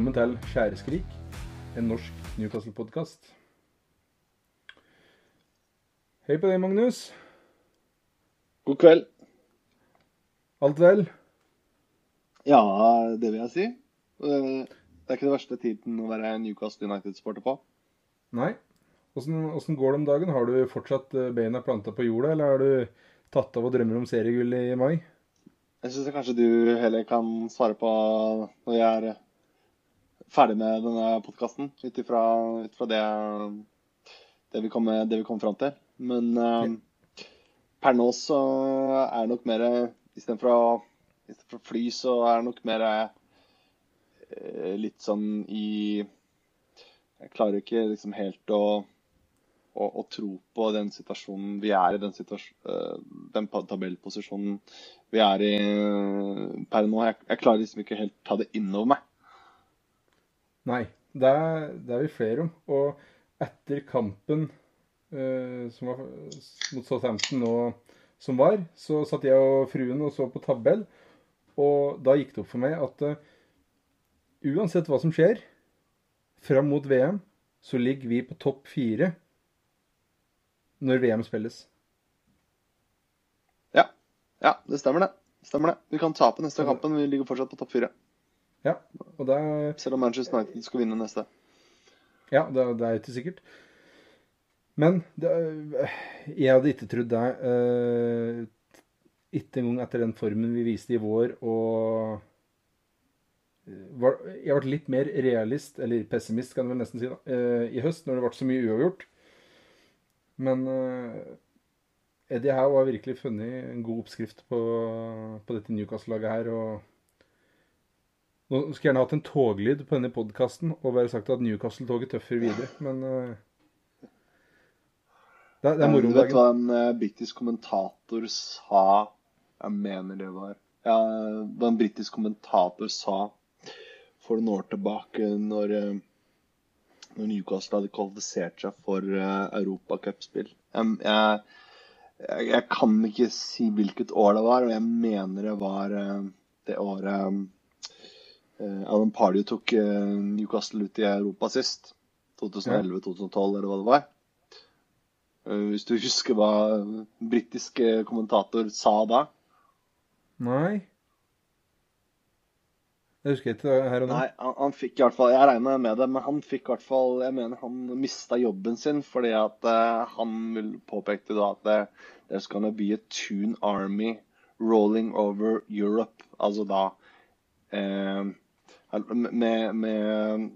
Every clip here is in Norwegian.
Velkommen til Skjæreskrik, en norsk Newcastle-podkast. Hei på deg, Magnus. God kveld. Alt vel? Ja, det vil jeg si. Eh, Det er ikke det verste tiden å være Newcastle United-sporter på. Nei. Åssen går det om dagen? Har du fortsatt eh, beina planta på jorda, eller har du tatt av og drømmer om seriegull i mai? Jeg syns kanskje du heller kan svare på når jeg er ferdig med denne podkasten, ut ifra det, det vi kom, det vi kom fram til. Men uh, per nå så er det nok mer Istedenfor å, i for å fly, så er det nok mer uh, litt sånn i Jeg klarer ikke liksom helt å å, å tro på den situasjonen vi er i, den, eh, den tabellposisjonen vi er i eh, per nå. Jeg, jeg klarer liksom ikke helt ta det innover meg. Nei. Det er, det er vi flere om. Og etter kampen eh, som var mot Southampton nå som var, så satt jeg og fruen og så på tabell. Og da gikk det opp for meg at uh, uansett hva som skjer fram mot VM, så ligger vi på topp fire når VM spilles. Ja, ja det stemmer det. Stemmer det. Vi kan tape neste kampen, vi ligger fortsatt på topp fire. Ja, og det er Selv om Manchester United skal vinne neste. Ja, det, det er ikke sikkert. Men det, jeg hadde ikke trodd det. Uh, ikke engang etter den formen vi viste i vår og eh, var, Jeg ble litt mer realist, eller pessimist kan jeg vel nesten si, da, uh, i høst, når det ble så mye uavgjort. Men uh, Eddie Howe har virkelig funnet en god oppskrift på, på dette Newcastle-laget her. og nå skulle jeg gjerne hatt en toglyd på denne podkasten og bare sagt at Newcastle-toget tøffer videre, men uh, det, er- det er moro om dagen. vet du hva en uh, britisk kommentator sa Jeg mener det var Ja, hva en britisk kommentator sa for noen år tilbake når, eh, når Newcastle hadde kvalifisert seg for uh, europacupspill. Jeg, jeg, jeg, jeg kan ikke si hvilket år det var, og jeg mener det var uh, det året uh, Alan Pardew tok eh, Newcastle ut i Europa sist. 2011-2012, eller hva det var. Eh, Hvis du husker hva britisk eh, kommentator sa da? Nei. Jeg husker ikke det her og nå. Nei, han, han fikk i hvert fall Jeg regna med det, men han fikk i hvert fall Jeg mener han mista jobben sin fordi at uh, han påpekte da at det, there's gonna be a tune army rolling over Europe. Altså da eh, med, med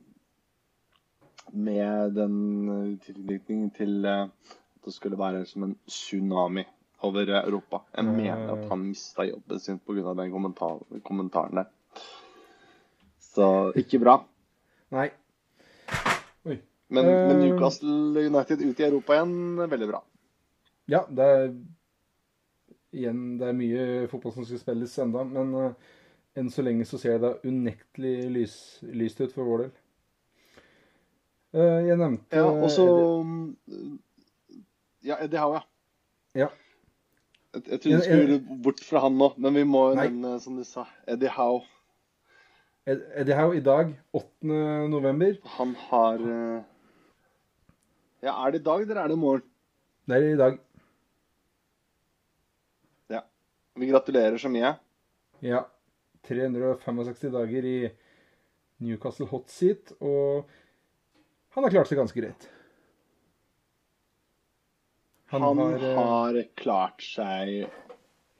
med den tilknytningen til eh, at det skulle være som en tsunami over Europa. Jeg mener at han mista jobben sin pga. den kommentar kommentaren der. Så ikke bra. Nei. Oi. Men, men Eh. Newcastle United ut i Europa igjen, veldig bra. Ja, det er igjen det er mye fotball som skal spilles enda, men eh, enn så lenge så ser det unektelig lys, lyst ut for vår del. Eh, jeg nevnte Ja, og så Ja, Eddie Howe, ja. Ja. Jeg, jeg trodde du skulle bort fra han nå, men vi må jo nevne, som du sa, Eddie Howe. Eddie Howe i dag, 8. november. Han har eh, Ja, er det i dag, eller er det i morgen? Det er i dag. Ja. Vi gratulerer så mye. Ja. 365 dager i Newcastle hot seat, og han har klart seg ganske greit. Han, har, eh, har klart seg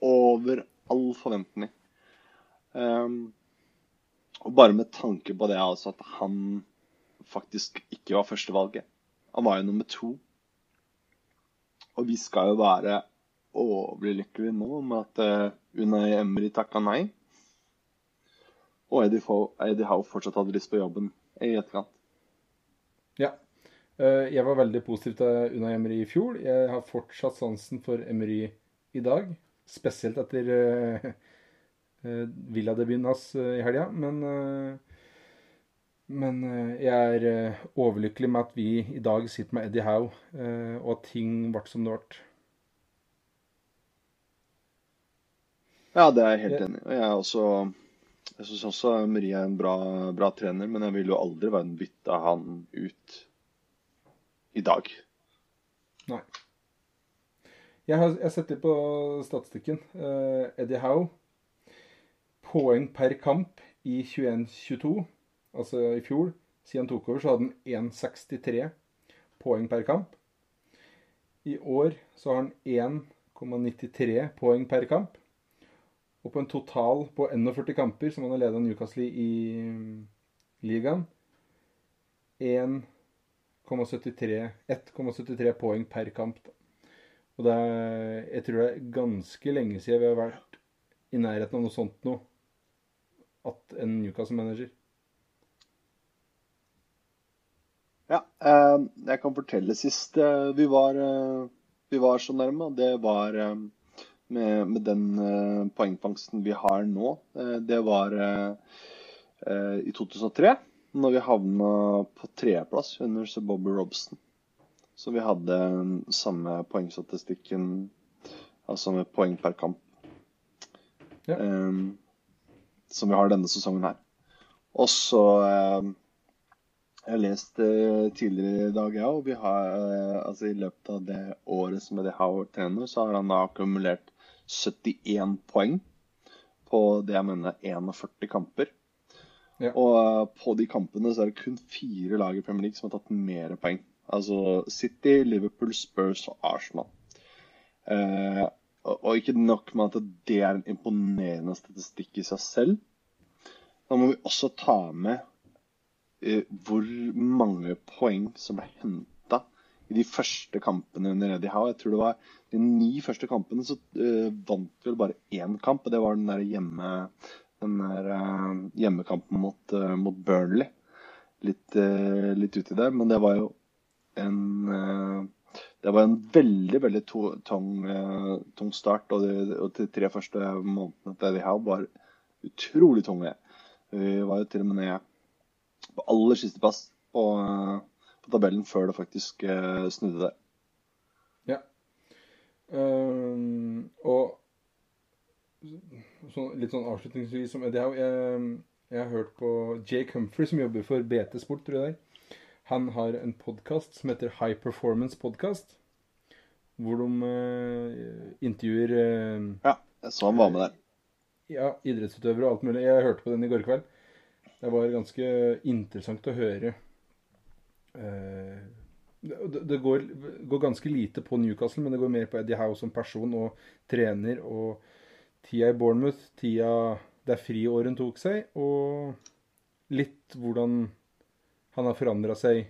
over all forventning. Um, og bare med tanke på det altså at han faktisk ikke var førstevalget. Han var jo nummer to. Og vi skal jo være overlykkelige nå med at eh, Unai Emry takka nei. Og Eddie, Howe fortsatt hadde lyst på jobben i etterkant. Ja. Eh, Jeg var veldig positiv til Unai Emery i fjor. Jeg har fortsatt sansen for Emery i dag. Spesielt etter uh, Villa-debuten hans eh, i helga. Men, eh, men eh, jeg er eh, overlykkelig med at vi i dag sitter med Eddie Howe, eh, og at ting ble som det ble. Ja, det er jeg helt enig i. Jeg er også Jeg syns også Emery er en bra, bra, trener, men jeg vil jo aldri være bytte han ut i dag. Nei. Jeg har, jeg sett litt på statistikken. Uh, Eddie Howe. Poeng per kamp i 21-22, altså i fjor. Siden han tok over, så hadde han 1,63 poeng per kamp. I år så har han 1,93 poeng per kamp. Og på en total på 41 kamper, som han har leda Newcastle i, i ligaen 1,73 poeng per kamp. Og det er, jeg tror det er ganske lenge siden vi har vært i nærheten av noe sånt nå. At en Newcastle-manager. Ja, eh, jeg kan fortelle sist eh, vi var, eh, vi var så nærme. Det var med, med den uh, poengfangsten vi har nå. Uh, det var uh, i 2003, når vi havna på tredjeplass under Sir Bobby Robson. Så vi hadde samme poengstatistikken, altså med poeng per kamp, ja. um, som vi har denne sesongen her. Og så Jeg har lest tidligere i dag, ja, og vi har, altså I løpet av det året som Eddie Howard trener, så har han da akkumulert 71 poeng på det jeg mener 41 kamper. Ja. Og eh, på de kampene så er det kun fire lag i Premier League som har tatt mer poeng. Altså City, Liverpool, Spurs og Arsenal. Eh, og ikke nok med at det er en imponerende statistikk i seg selv. Da må vi også ta med eh, hvor mange poeng som ble hentet i de første kampene under Eddie Howe. Jeg tror det var de ni første kampene så uh, vant vi vel bare én kamp, og det var den der, hjemme, den der uh, hjemmekampen mot, uh, mot, Burnley. Litt, litt uti der, men det var jo en det var en veldig veldig tung, tung, start. Og de, og de, tre første månedene til Eddie Howe var utrolig tunge. Vi var jo til og med ned på aller siste plass på på tabellen før det faktisk uh, snudde der. Ja. Um, og så, litt sånn avslutningsvis som Eddie Howe jeg, jeg, har hørt på Jake Humphrey, som jobber for BT Sport, tror jeg det er. Han har en podkast som heter High Performance Podcast. Hvor de uh, intervjuer uh, Ja, jeg så han var med der. Ja, idrettsutøvere og alt mulig. Jeg hørte på den i går kveld. Det var ganske interessant å høre Eh, det, det går, går, ganske lite på Newcastle, men det går mer på Eddie Howe som person og trener. Og tida i Bournemouth, tida det er friåret hun tok seg, og litt hvordan han har forandra seg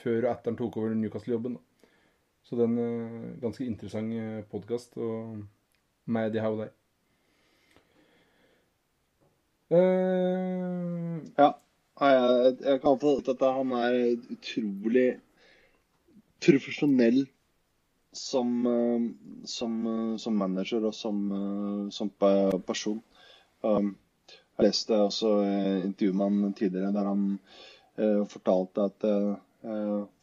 før og etter han tok over Newcastle-jobben. Så det er en uh, ganske interessant eh, podkast med Eddie Howe der. Uh, ja. Jeg, jeg kan få at han er utrolig profesjonell som, eh, som, eh, som manager og som, eh, som person. Um, jeg leste også intervjuet med han tidligere der han fortalte at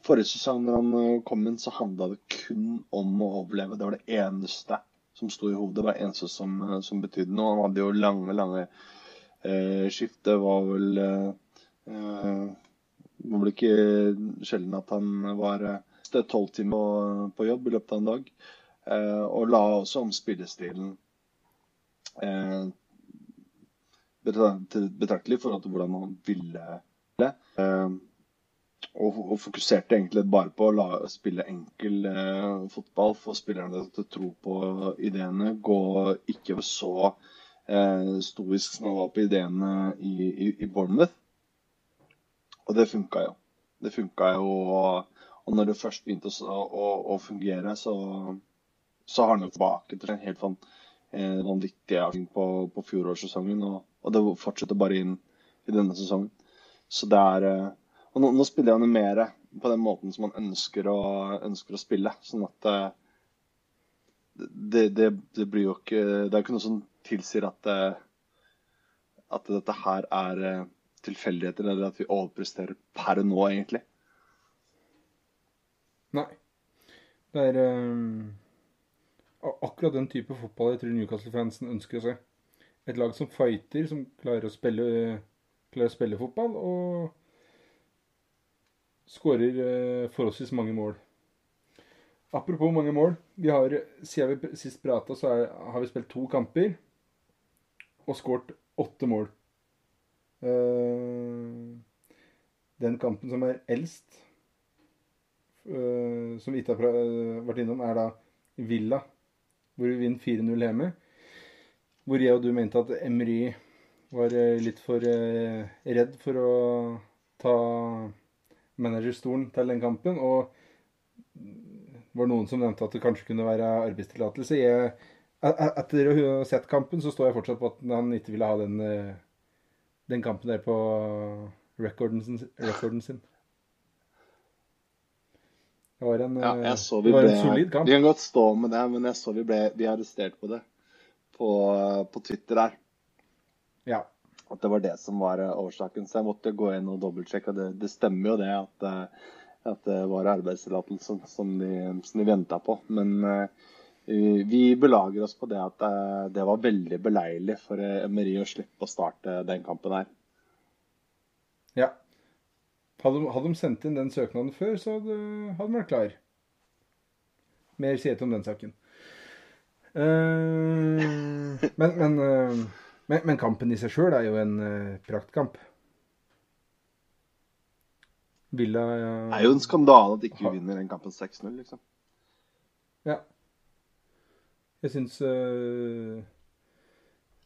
forrige sesong når han kom inn, så handla det kun om å overleve. Det var det eneste som sto i hodet. Det var det eneste som, som betydde noe. Han hadde jo lange, lange skift. Det var vel det var vel ikke sjelden at han var eh, tolv timer på jobb i løpet av en dag. Eh, og la også om spillestilen betraktelig i forhold til hvordan han ville det. Og, fokuserte egentlig bare på å la, spille enkel eh, fotball, få spillerne til å tro på ideene. Gå ikke så eh, stoisk som han var på ideene i, i, i Bournemouth. Og det funka jo. Det funka jo. Og når det først begynte å, å, å fungere, så, så, har han jo tilbake til en helt sånn, eh, vanvittig avgjeng på, på fjorårssesongen. Og, og, det fortsetter bare inn i denne sesongen. Så det er eh, Og nå, nå spiller han jo mer på den måten som han ønsker å, ønsker å spille. Sånn at eh, det, det, det, blir jo ikke Det er ikke noe som tilsier at, at dette her er tilfeldigheter, eller at vi overpresterer per nå, egentlig. Nei. Det er um, akkurat den type fotball jeg tror Newcastle-fansen ønsker å se. et lag som fighter, som klarer å spille, klarer å spille fotball, og skårer uh, forholdsvis mange mål. Apropos mange mål. Vi har, siden vi sist prata, så er, har vi spilt to kamper og skåret åtte mål. Uh, den kampen som er eldst, uh, som vi ikke har vært innom, er da Villa, hvor vi vinner 4-0 hjemme. Hvor jeg og du mente at Emry var litt for redd for å ta managerstolen til den kampen. Og det var noen som nevnte at det kanskje kunne være arbeidstillatelse. Etter å ha sett kampen, så står jeg fortsatt på at han ikke ville ha den, eh, den kampen der på rekorden sin. Rekorden sin. Det var en, ja, jeg eh, så vi ble, en solid kamp. Vi kan godt stå med det, men jeg så vi ble vi arrestert på det på, på Twitter der. Ja. At det var det som var eh, årsaken. Så jeg måtte gå inn og dobbeltsjekke. Det, det stemmer jo det at, eh, at det var arbeidstillatelse som de, som de venta på. Men uh, vi belager oss på det at uh, det var veldig beleilig for Emery å slippe å starte den kampen her. Ja. Hadde, hadde de sendt inn den søknaden før, så hadde, hadde de vært klar. Mer sier jeg ikke om den saken. Uh, men men, uh, men, men, kampen i seg sjøl er jo en uh, praktkamp. Villa Det er jo en skandale at ikke vi vinner den kampen 6-0, liksom. Ja. Jeg syns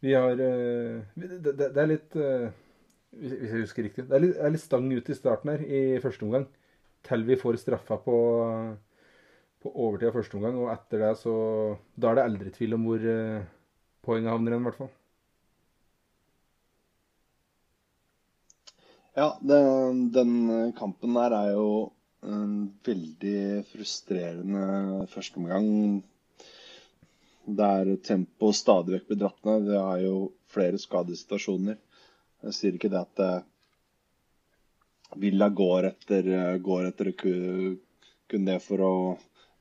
vi har det, det, det, er litt Hvis jeg husker riktig. Det er litt, er litt stang ut i starten her i første omgang. Til vi får straffa på på overtid første omgang, og etter det så Da er det aldri tvil om hvor uh, poenget havner igjen, i hvert fall. Ja, det, den kampen der er jo en veldig frustrerende førsteomgang. Der tempoet stadig vekk blir dratt ned. Det er jo flere skadesituasjoner. Jeg sier ikke det at uh, Villa går etter, uh, går etter kun det for å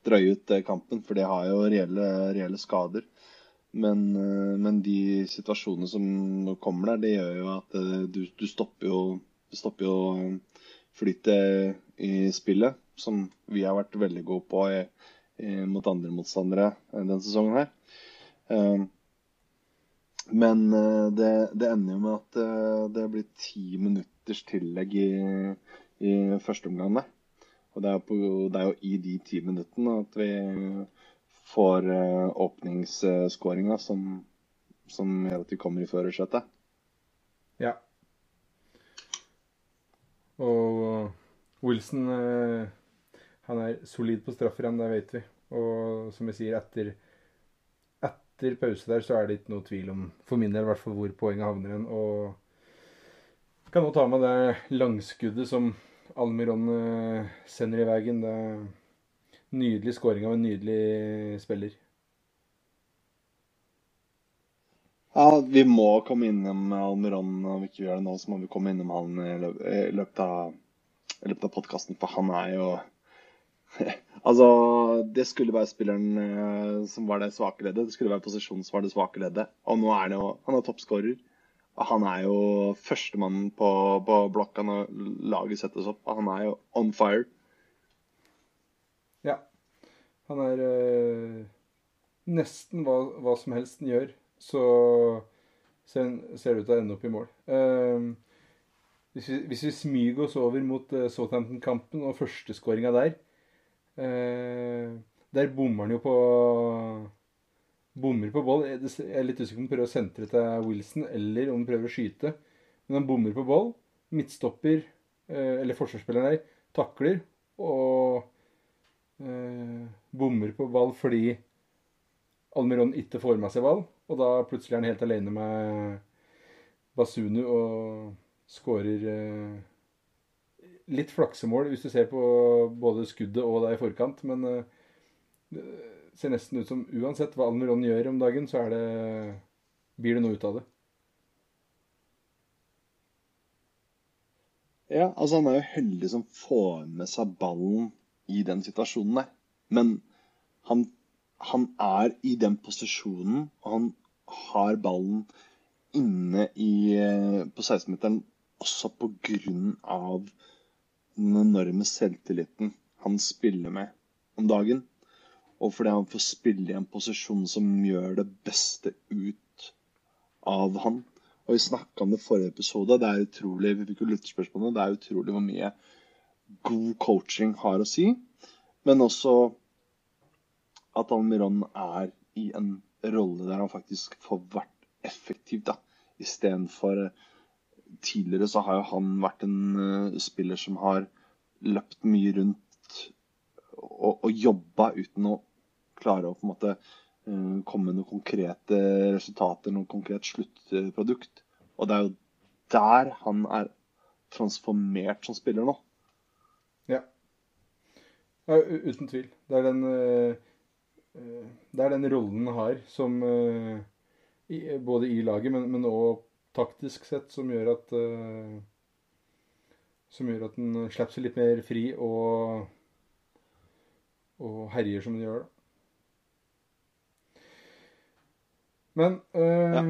drøye ut kampen, for de har jo reelle, reelle skader. Men, men, de situasjonene som kommer der, det gjør jo at du, du stopper jo, stopper jo flytet i spillet, som vi har vært veldig gode på i, mot andre motstandere denne sesongen her. Men det, det ender jo med at det blir ti minutters tillegg i, i første omgang. Og det er, på, det er, jo i de ti minuttene at vi får åpningsskåringa som, som, gjør at vi kommer i førersetet. Ja. Og Wilson uh, han er solid på straffer, det vet vi. Og som jeg sier, etter, etter pause der så er det ikke noe tvil om, for min del i hvert fall, hvor poenget havner hen. Og kan nå ta med det langskuddet som Almiron uh, sender i veien. Det er nydelig skåring av en nydelig spiller. Ja, vi må komme innom Almiron. Om vi ikke gjør det nå, så må vi komme innom han i løpet av, i løpet av podkasten, for han er jo Altså, det skulle være spilleren uh, som var det svake leddet. Det skulle være posisjonen som var det svake leddet. Og nå er det jo Han er toppskårer. Han er jo førstemann på, på blokka når laget settes opp. Han er jo on fire. Ja. Han er øh, nesten hva, hva, som helst han gjør, så ser det ut til å ende opp i mål. Uh, hvis, vi, hvis, vi, smyger oss over mot uh, Southampton-kampen og førsteskåringa der uh, Der bommer han jo på bommer på ball. Jeg er litt usikker på om han prøver å sentre til Wilson, eller om han prøver å skyte. Men han bommer på ball. Midtstopper, eh, eller forsvarsspilleren der, takler og eh, bommer på ball fordi Almiron ikke får med seg ball. Og da plutselig er han helt alene med Basunu og skårer eh, litt flaksemål, hvis du ser på både skuddet og det i forkant. Men det ser nesten ut som uansett hva Almiron gjør om dagen, så det, blir det noe ut av det. Ja, altså han er jo heldig som får med seg ballen i den situasjonen der. Men han, han er i den posisjonen, og han har ballen inne i, eh, på 16-meteren også på grunn av den enorme selvtilliten han spiller med om dagen. Og fordi han får spille i en posisjon som gjør det beste ut av han. Og vi snakka om det forrige episode. Det er utrolig, Vi fikk jo lytterspørsmålet. Det er utrolig hvor mye god coaching har å si. Men også at Almiron er i en rolle der han faktisk får vært effektiv. da. Istedenfor eh, Tidligere så har jo han vært en uh, spiller som har løpt mye rundt og, og jobba uten å klare å på en måte uh, komme med noen konkrete resultater, noe konkret sluttprodukt. Og det er jo der han er transformert som spiller nå. Ja. ja uten tvil. Det er den Eh, det er den rollen han har som eh, Både i laget, men òg taktisk sett, som gjør at uh, Som gjør at den slipper seg litt mer fri og, og herjer som den gjør. da. Men uh, ja.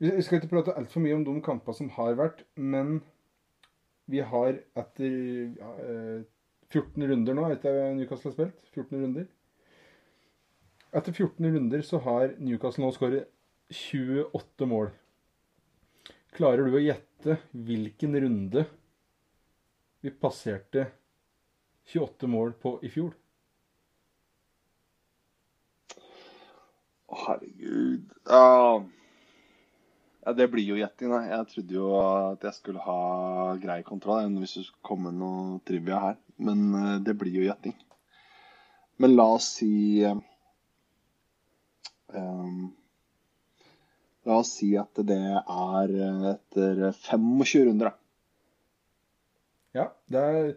Vi skal ikke prate altfor mye om de kampene som har vært, men vi har etter øh, 14 runder nå, etter Newcastle har spilt, 14 runder, etter 14 runder så har Newcastle nå skåret 28 mål. Klarer du å gjette hvilken runde vi passerte 28 mål på i fjor? Herregud. Uh, ja, det blir jo gjetting, da. Jeg trodde jo at jeg skulle ha grei kontroll hvis det skulle komme noe trivia her. Men uh, det blir jo gjetting. Men la oss si Um, la oss si at det er etter 25 runder, da. Ja, det er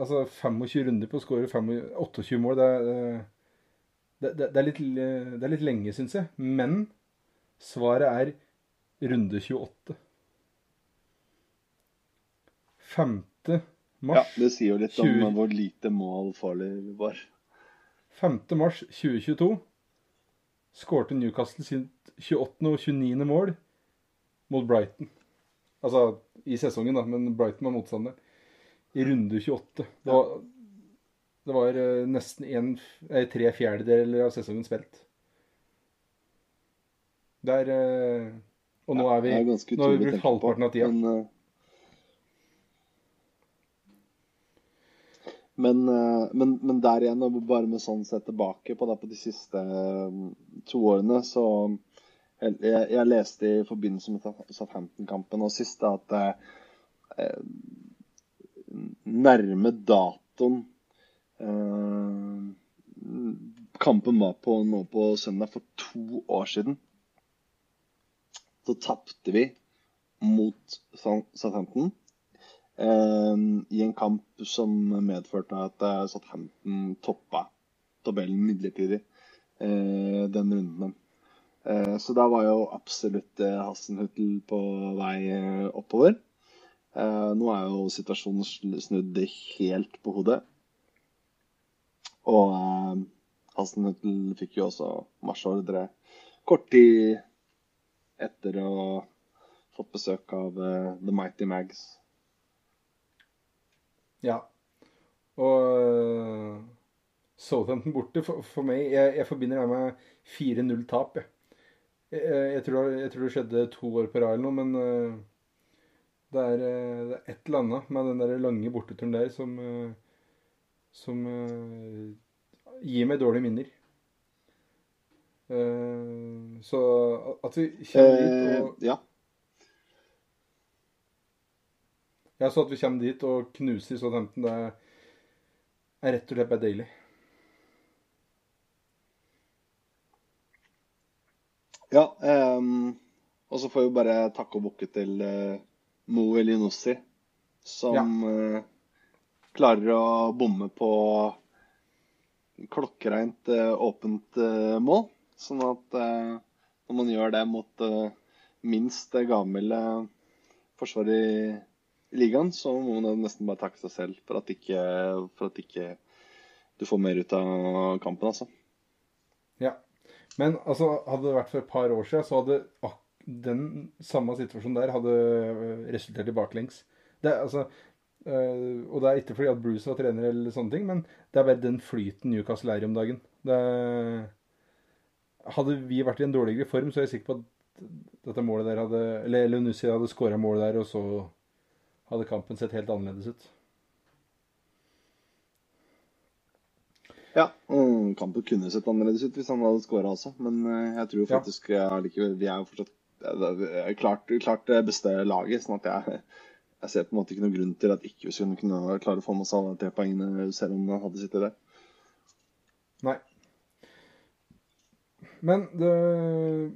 Altså 25 runder på å skåre 28 mål, det er, det, det, det er, litt, det er litt lenge, syns jeg. Men svaret er runde 28. 5. mars Ja, det sier jo litt 20... om hvor lite mål farlig var. 5. mars 2022 skårte Newcastle sitt 28. og 29. mål mot Brighton. Altså i sesongen, da, men Brighton var motstander. I runde 28. Det var, det var eh, nesten en, tre fjerdedeler av sesongen spilt. Der eh, Og nå er vi Nå har vi brukt halvparten av tida. Men, Men, eh, men, men, der igjen, bare med sånn sett tilbake på, da, på de siste eh, to årene, så jeg, jeg leste i forbindelse med Southampton-kampen og sist at eh, nærme datoen eh, kampen var på nå på søndag for to år siden, så tapte vi mot Southampton i en kamp som medførte at Southampton toppa tabellen midlertidig eh, den runden. Eh, så da var jo absolutt eh, Hassenhuttel på vei oppover. Nå er jo situasjonen snudd helt på hodet. Og Hassenhuttel fikk jo også marsjordre kort tid etter å ha fått besøk av The Mighty Mags. Ja. Og uh, Southampton borte, for, for meg jeg, jeg, forbinder det med 4-0-tap. Jeg. Jeg, jeg, tror, jeg, tror, det skjedde to år på rad eller noe, men uh, det, er, uh, det, er, et eller annet med den der lange borteturen der som, som gir meg dårlige minner. så at vi kjenner dit og ja. Ja, så at vi kommer dit og knuser Southampton, det er rett og slett bare deilig. Ja, um, og så får vi bare takke og bukke til uh, Mo Elinossi, som ja. uh, klarer å bomme på klokkereint uh, åpent uh, mål. Sånn at når man gjør det mot minst gavmilde forsvaret i ligaen, så må man nesten bare takke seg selv for at ikke, for at ikke du får mer ut av kampen, altså. Ja. Men altså, hadde det vært for et par år siden, så hadde den samme situasjonen der hadde resultert i baklengs. Det, altså, øh, og det er ikke fordi at Bruce var trener eller sånne ting, men det er bare den flyten Newcastle er i om dagen. Det hadde vi vært i en dårligere form, så er jeg sikker på at dette målet der hadde Eller Elunussi hadde skåra målet der, og så hadde kampen sett helt annerledes ut. Ja, kampen kunne sett annerledes ut hvis han hadde skåra også, men eh, jeg tror faktisk ja. likevel vi er jo fortsatt er klart, klart det beste laget. sånn at jeg, jeg ser på en måte ikke noen grunn til at ikke vi skulle kunne klare å få med oss alle tre poengene selv om han hadde sittet der. Nei. Men det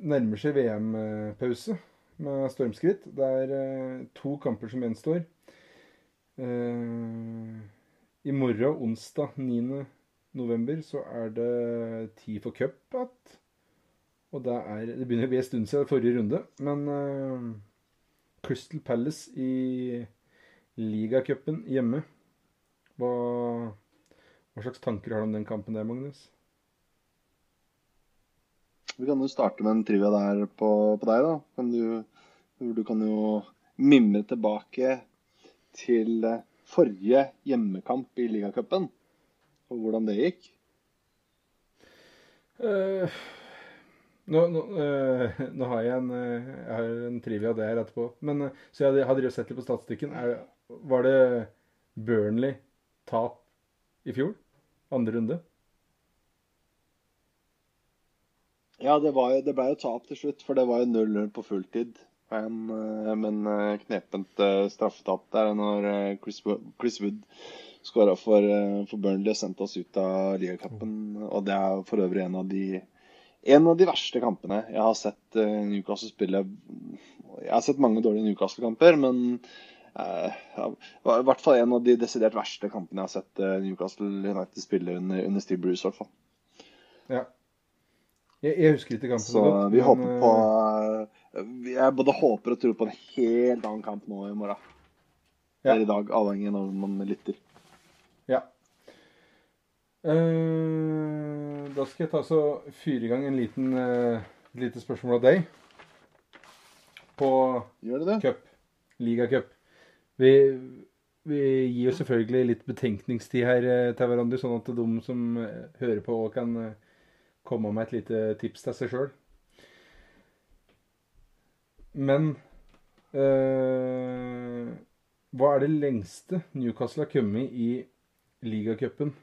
nærmer seg VM-pause med stormskritt. Det er eh, to kamper som gjenstår. Eh, I morgen, onsdag 9. november, så er det tid for cup igjen. Og det er Det begynner å bli en stund siden forrige runde, men eh, Crystal Palace i ligacupen hjemme hva, hva slags tanker har du om den kampen der, Magnus? Vi kan jo starte med en trivia der på, på deg, da. Kan du, du kan jo mimre tilbake til eh, forrige hjemmekamp i ligacupen, og hvordan det gikk. Uh, nå, nå, uh, nå har jeg en, uh, jeg har en trivia der etterpå. Men, så jeg jo sett litt på statistikken. Er, var det Burnley tap i fjor? Andre runde? Ja, det, jo, det ble jo tap til slutt, for det var jo 0-0 på fulltid. Men, eh, men eh, knepent eh, straffetap der når Chris, Chris Wood skåra for, for Burnley og sendte oss ut av ligacupen. Og det er for øvrig en av de en av de verste kampene jeg har sett Newcastle spille. Jeg har sett mange dårlige Newcastle-kamper, men eh, i hvert fall en av de desidert verste kampene jeg har sett Newcastle United spille under, under Steve Bruce. i hvert fall. Ja. Jeg, jeg husker ikke kampen Så godt. vi men, håper på eh, Jeg både håper og tror på en helt annen kamp nå i morgen. Ja. Eller i dag, avhengig av når man lytter. Ja. Uh, da skal jeg ta så fyre i gang en liten, uh, lite spørsmål av deg. På Gjør det det? cup, ligacup. Vi, vi gir jo selvfølgelig litt betenkningstid her til hverandre, sånn at de som hører på, kan eh, komme med et lite tips til seg sjøl. Men øh, hva er det lengste Newcastle har kommet i ligacupen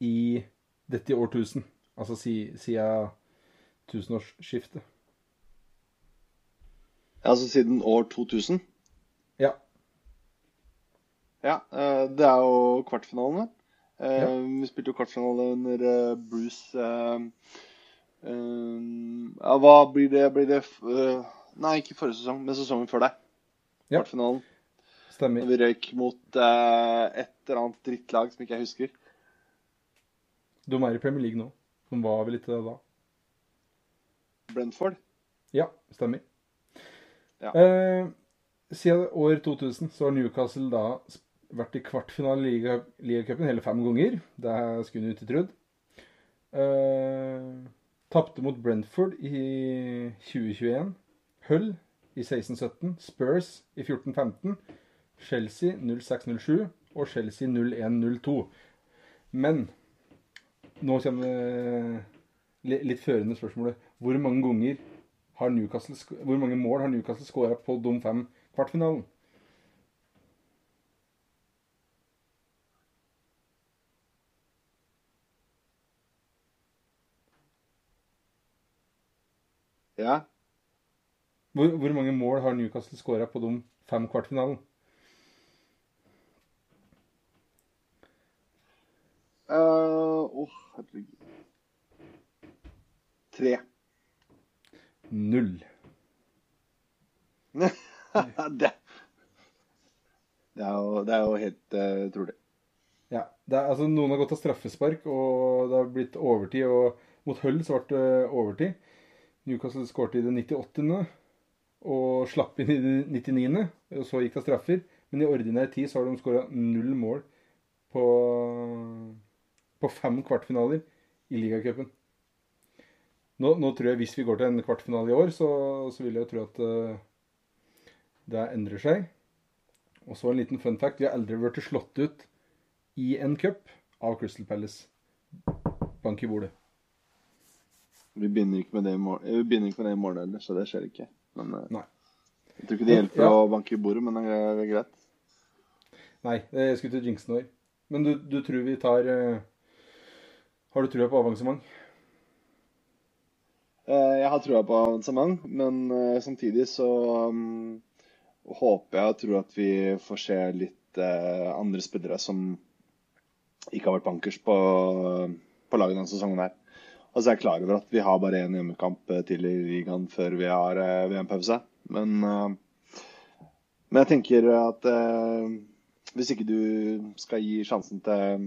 i dette årtusen? Altså siden tusenårsskiftet. Altså siden år 2000? Ja. Ja, eh, det er jo kvartfinalen, Eh, Ja. Vi spilte jo kvartfinale under eh, Bruce eh, eh, Ja, hva blir det? Blir det eh, Nei, ikke forrige sesong, men sesongen før det. Ja. Kvartfinalen. Stemmer. Når vi røyk mot eh, et eller annet drittlag som ikke jeg husker. De er i Premier League nå. De var vel ikke det da. Brentford. Ja, stemmer. Ja. Eh, siden år 2000 så har Newcastle da vært i kvartfinale i liga, ligacupen hele fem ganger. Det skulle en ikke trodd. Uh, Tapte mot Brentford i 2021. Hull i 16-17. Spurs i 14-15. Chelsea 06-07 og Chelsea 01-02. Men nå kommer det litt førende spørsmålet. Hvor mange hvor mange mål har Newcastle skåra på de fem kvartfinalen? Ja. Hvor, hvor mange mål har Newcastle skåra på de fem kvartfinalen? Uh, oh, herregud. Tre. Null. det, det, er jo, det er jo helt uh, utrolig. Ja, det er, altså Noen har gått av straffespark, og det har blitt overtid. og Mot Hull så ble det overtid. Newcastle skårte i det 98. og slapp inn i det 99. og Så gikk det straffer. Men i ordinær tid så har de skåra null mål på, på fem kvartfinaler i ligacupen. nå, nå, tror jeg hvis vi går til en kvartfinale i år, så, så vil jeg tro at uh, det endrer seg. Og så en liten fun fact. Vi har aldri blitt slått ut i en cup av Crystal Palace. Bank i bordet. Vi begynner ikke med det i morgen, vi begynner ikke med det i morgen heller, så det skjer ikke. Men uh, Nei. jeg tror ikke det hjelper ja. å banke i bordet, men det er greit. Nei, jeg skulle til jinxen vår. Men du, du, tror vi tar Har du trua på avansement? Jeg har trua på avansement, men samtidig så um, håper jeg og tror at vi får se litt andre spillere som ikke har vært bankers på, på laget denne sesongen her. Og jeg er klar over at vi har bare én hjemmekamp eh, til i ligaen før vi har eh, VM-pause. Men, eh, men, jeg tenker at hvis ikke du skal gi sjansen til,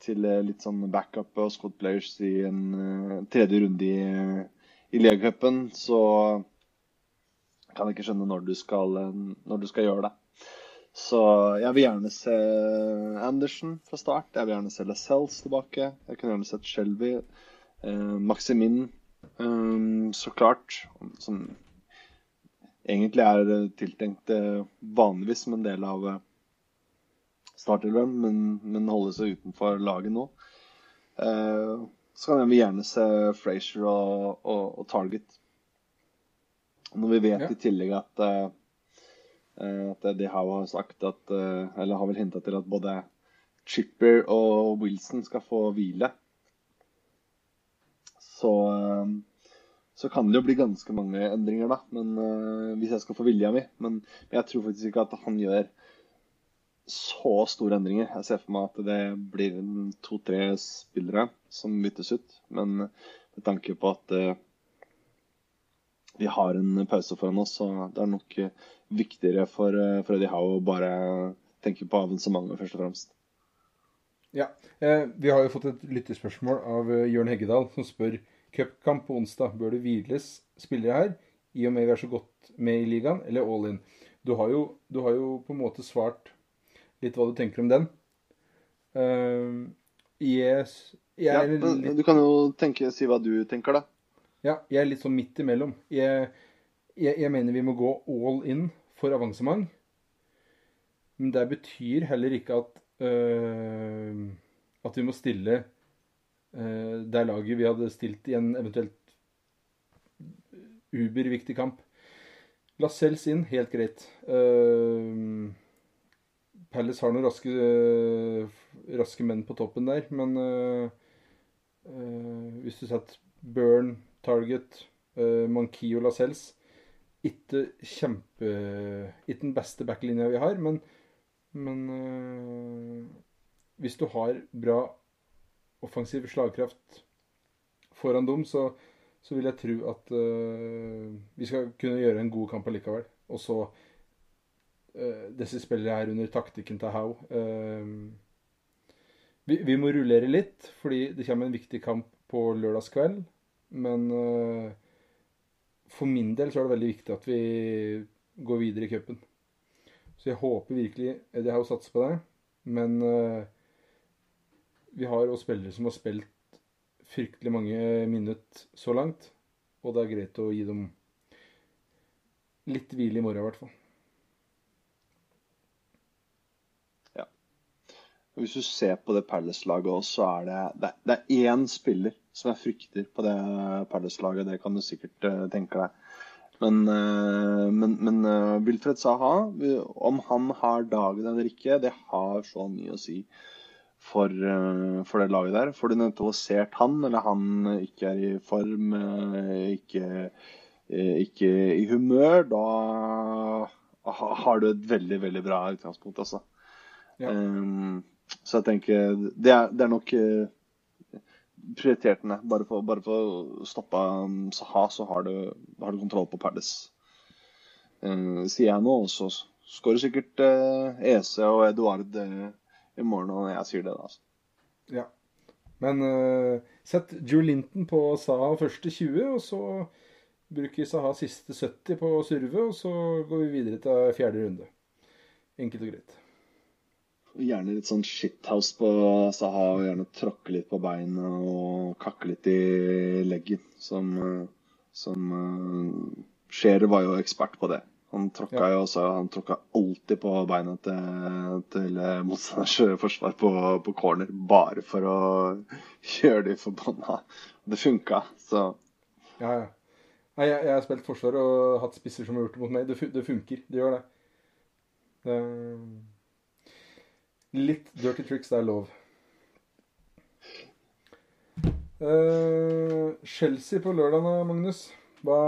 til litt sånn backup og squad players i en tredje runde i, i ligacupen, så kan jeg ikke skjønne når du skal, når du skal gjøre det. Så jeg vil gjerne se Andersen fra start. Jeg vil gjerne se Lascelles tilbake. Jeg kunne gjerne sett Shelby. Eh, Maximin, eh, så klart. Som egentlig er tiltenkt vanligvis som en del av eh, startelveren, men, men holder seg utenfor laget nå. Eh, så kan jeg gjerne se Frazier og, og, og Target. Når vi vet ja. i tillegg at Eh, at de har sagt at eh, Eller har vel hinta til at både Chipper og Wilson skal få hvile. Så, eh, så kan det jo bli ganske mange endringer, da. Men hvis jeg skal få vilja mi. Men jeg tror faktisk ikke at han gjør så store endringer. Jeg ser for meg at det blir to-tre spillere som byttes ut. Men med tanke på at vi har en pause foran oss, så det er nok viktigere for, Freddy for Eddie Howe å bare tenke på avansementet, først og fremst. Ja. Eh, vi har jo fått et lyttespørsmål av eh, Jørn Heggedal, som spør cupkamp på onsdag. Bør det hviles spillere her, i og med vi er så godt med i ligaen, eller all in? Du har jo, du har jo på en måte svart litt hva du tenker om den. Uh, yes, ja, litt... Du kan jo tenke, si hva du tenker, da. Ja, jeg er litt sånn midt imellom. Jeg, jeg, jeg, mener vi må gå all in for avansement. Men det betyr heller ikke at øh, at vi må stille øh, det laget vi hadde stilt i en eventuelt uberviktig kamp. Lascelles inn, helt greit. Uh, Palace har noen raske, uh, raske, menn på toppen der, men uh, hvis du setter Burn, Target, uh, Monkey og Lascelles ikke kjempe Ikke den beste backlinja vi har, men, men øh, hvis du har bra offensiv slagkraft foran dem, så, så vil jeg tro at øh, vi skal kunne gjøre en god kamp allikevel. Og så øh, Disse spillerne her under taktikken til Howe. Vi, vi, må rullere litt, fordi det kommer en viktig kamp på lørdagskveld. Men for min del så er det veldig viktig at vi går videre i cupen. Så jeg håper virkelig Eddie Howe satser på det. Men uh, vi har også spillere som har spilt fryktelig mange minutter så langt. Og det er greit å gi dem litt hvile i morgen, i hvert fall. Ja. Hvis du ser på det Palace-laget òg, så er det, det, det er én spiller som jeg frykter på det Palace-laget. Det kan du sikkert uh, tenke deg. Men, uh, men, men uh, Wilfred Saha, om han har dagen eller ikke, det har så mye å si for, for det laget der. Får du nøytralisert han, eller han ikke er i form, ikke, ikke i humør, da har du et veldig, veldig bra utgangspunkt, altså. Ja. Um, så jeg tenker Det er, det er nok prioritert den Bare for, bare for å stoppe um, Saha, så har du, har du kontroll på Palace. Uh, sier jeg nå, så skårer sikkert uh, Ese og Eduard i morgen når jeg sier det. da. Altså. Ja. Men uh, sett Joe Linton på Saha første 20, og så bruker Saha siste 70 på å surve, og så går vi videre til fjerde runde. Enkelt og greit. Gjerne litt sånn shithouse på Saha. og Gjerne tråkke litt på beina og kakke litt i leggen. Som, som Scherer var jo ekspert på det. Han tråkka ja. jo også, han tråkka alltid på beina til, til motstanders forsvar på, på, corner. Bare for å gjøre de forbanna. Det funka, så Ja, ja. Nei, jeg, jeg, har spilt forsvar og hatt spisser som har gjort det mot meg. Det, det funker. Det gjør det. det. Litt dirty tricks, det er lov. Uh, Chelsea på lørdag, Magnus. Hva,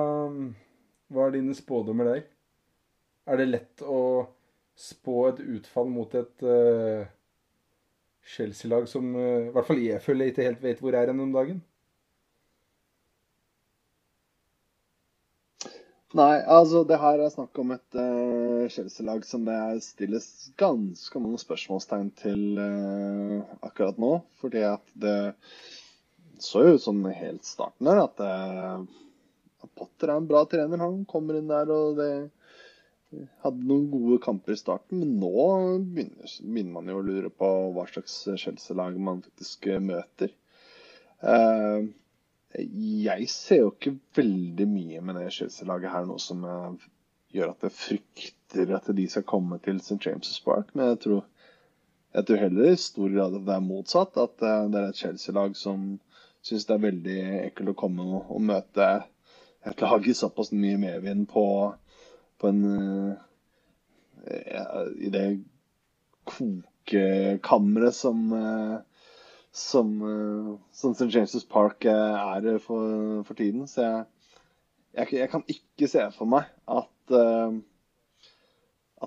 hva er dine spådommer der? Er det lett å spå et utfall mot et uh, Chelsea-lag som uh, i hvert fall jeg føler ikke helt vet hvor er hen om dagen? Nei, altså det her er snakk om et Chelsea-lag som det stilles ganske mange spørsmålstegn til uh, akkurat nå. Fordi at det så jo ut som helt starten her at, uh, Potter er en bra trener. Han kommer inn der og det hadde noen gode kamper i starten, men nå begynner, begynner man jo å lure på hva slags Chelsea-lag man faktisk møter. Uh, jeg ser jo ikke veldig mye med det Chelsea-laget her nå som gjør at jeg frykter at de skal komme til St. James' Park, men jeg tror, jeg tror heller i stor grad at det er motsatt. At eh, det er et Chelsea-lag som syns det er veldig ekkelt å komme og, møte et lag i såpass mye medvind på på en uh, I det kokekammeret som uh, som, som St. James' Park er for, for tiden. Så jeg, jeg, jeg, kan ikke se for meg at,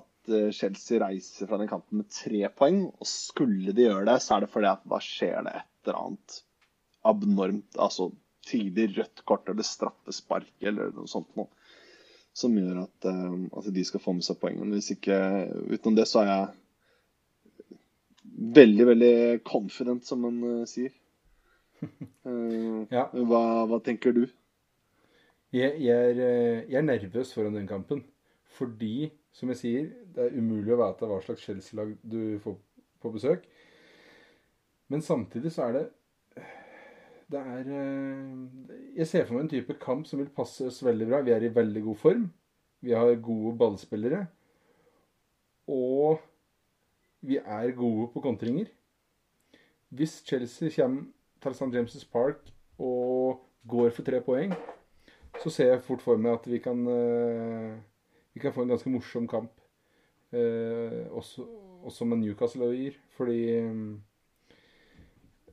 at Chelsea reiser fra den kampen med tre poeng. Og skulle de gjøre det, så er det fordi at da skjer det et eller annet abnormt. Altså tidlig rødt kort eller straffespark eller noe sånt noe som gjør at, uh, at, de skal få med seg poengene. Hvis ikke utenom det, så er jeg veldig, veldig confident, som man uh, sier. Uh, ja. hva, hva, tenker du? Jeg, jeg, er, jeg, er, nervøs foran den kampen. Fordi, som jeg sier, det er umulig å vite hva slags Chelsea-lag du får på besøk. Men samtidig så er det det er eh, Jeg ser for meg en type kamp som vil passe oss veldig bra. Vi er i veldig god form. Vi har gode ballspillere. Og vi er gode på kontringer. Hvis Chelsea kommer til St. James' Park og går for tre poeng, så ser jeg fort for meg at vi kan, eh, vi kan få en ganske morsom kamp. Eh, også, også med Newcastle og gir. Fordi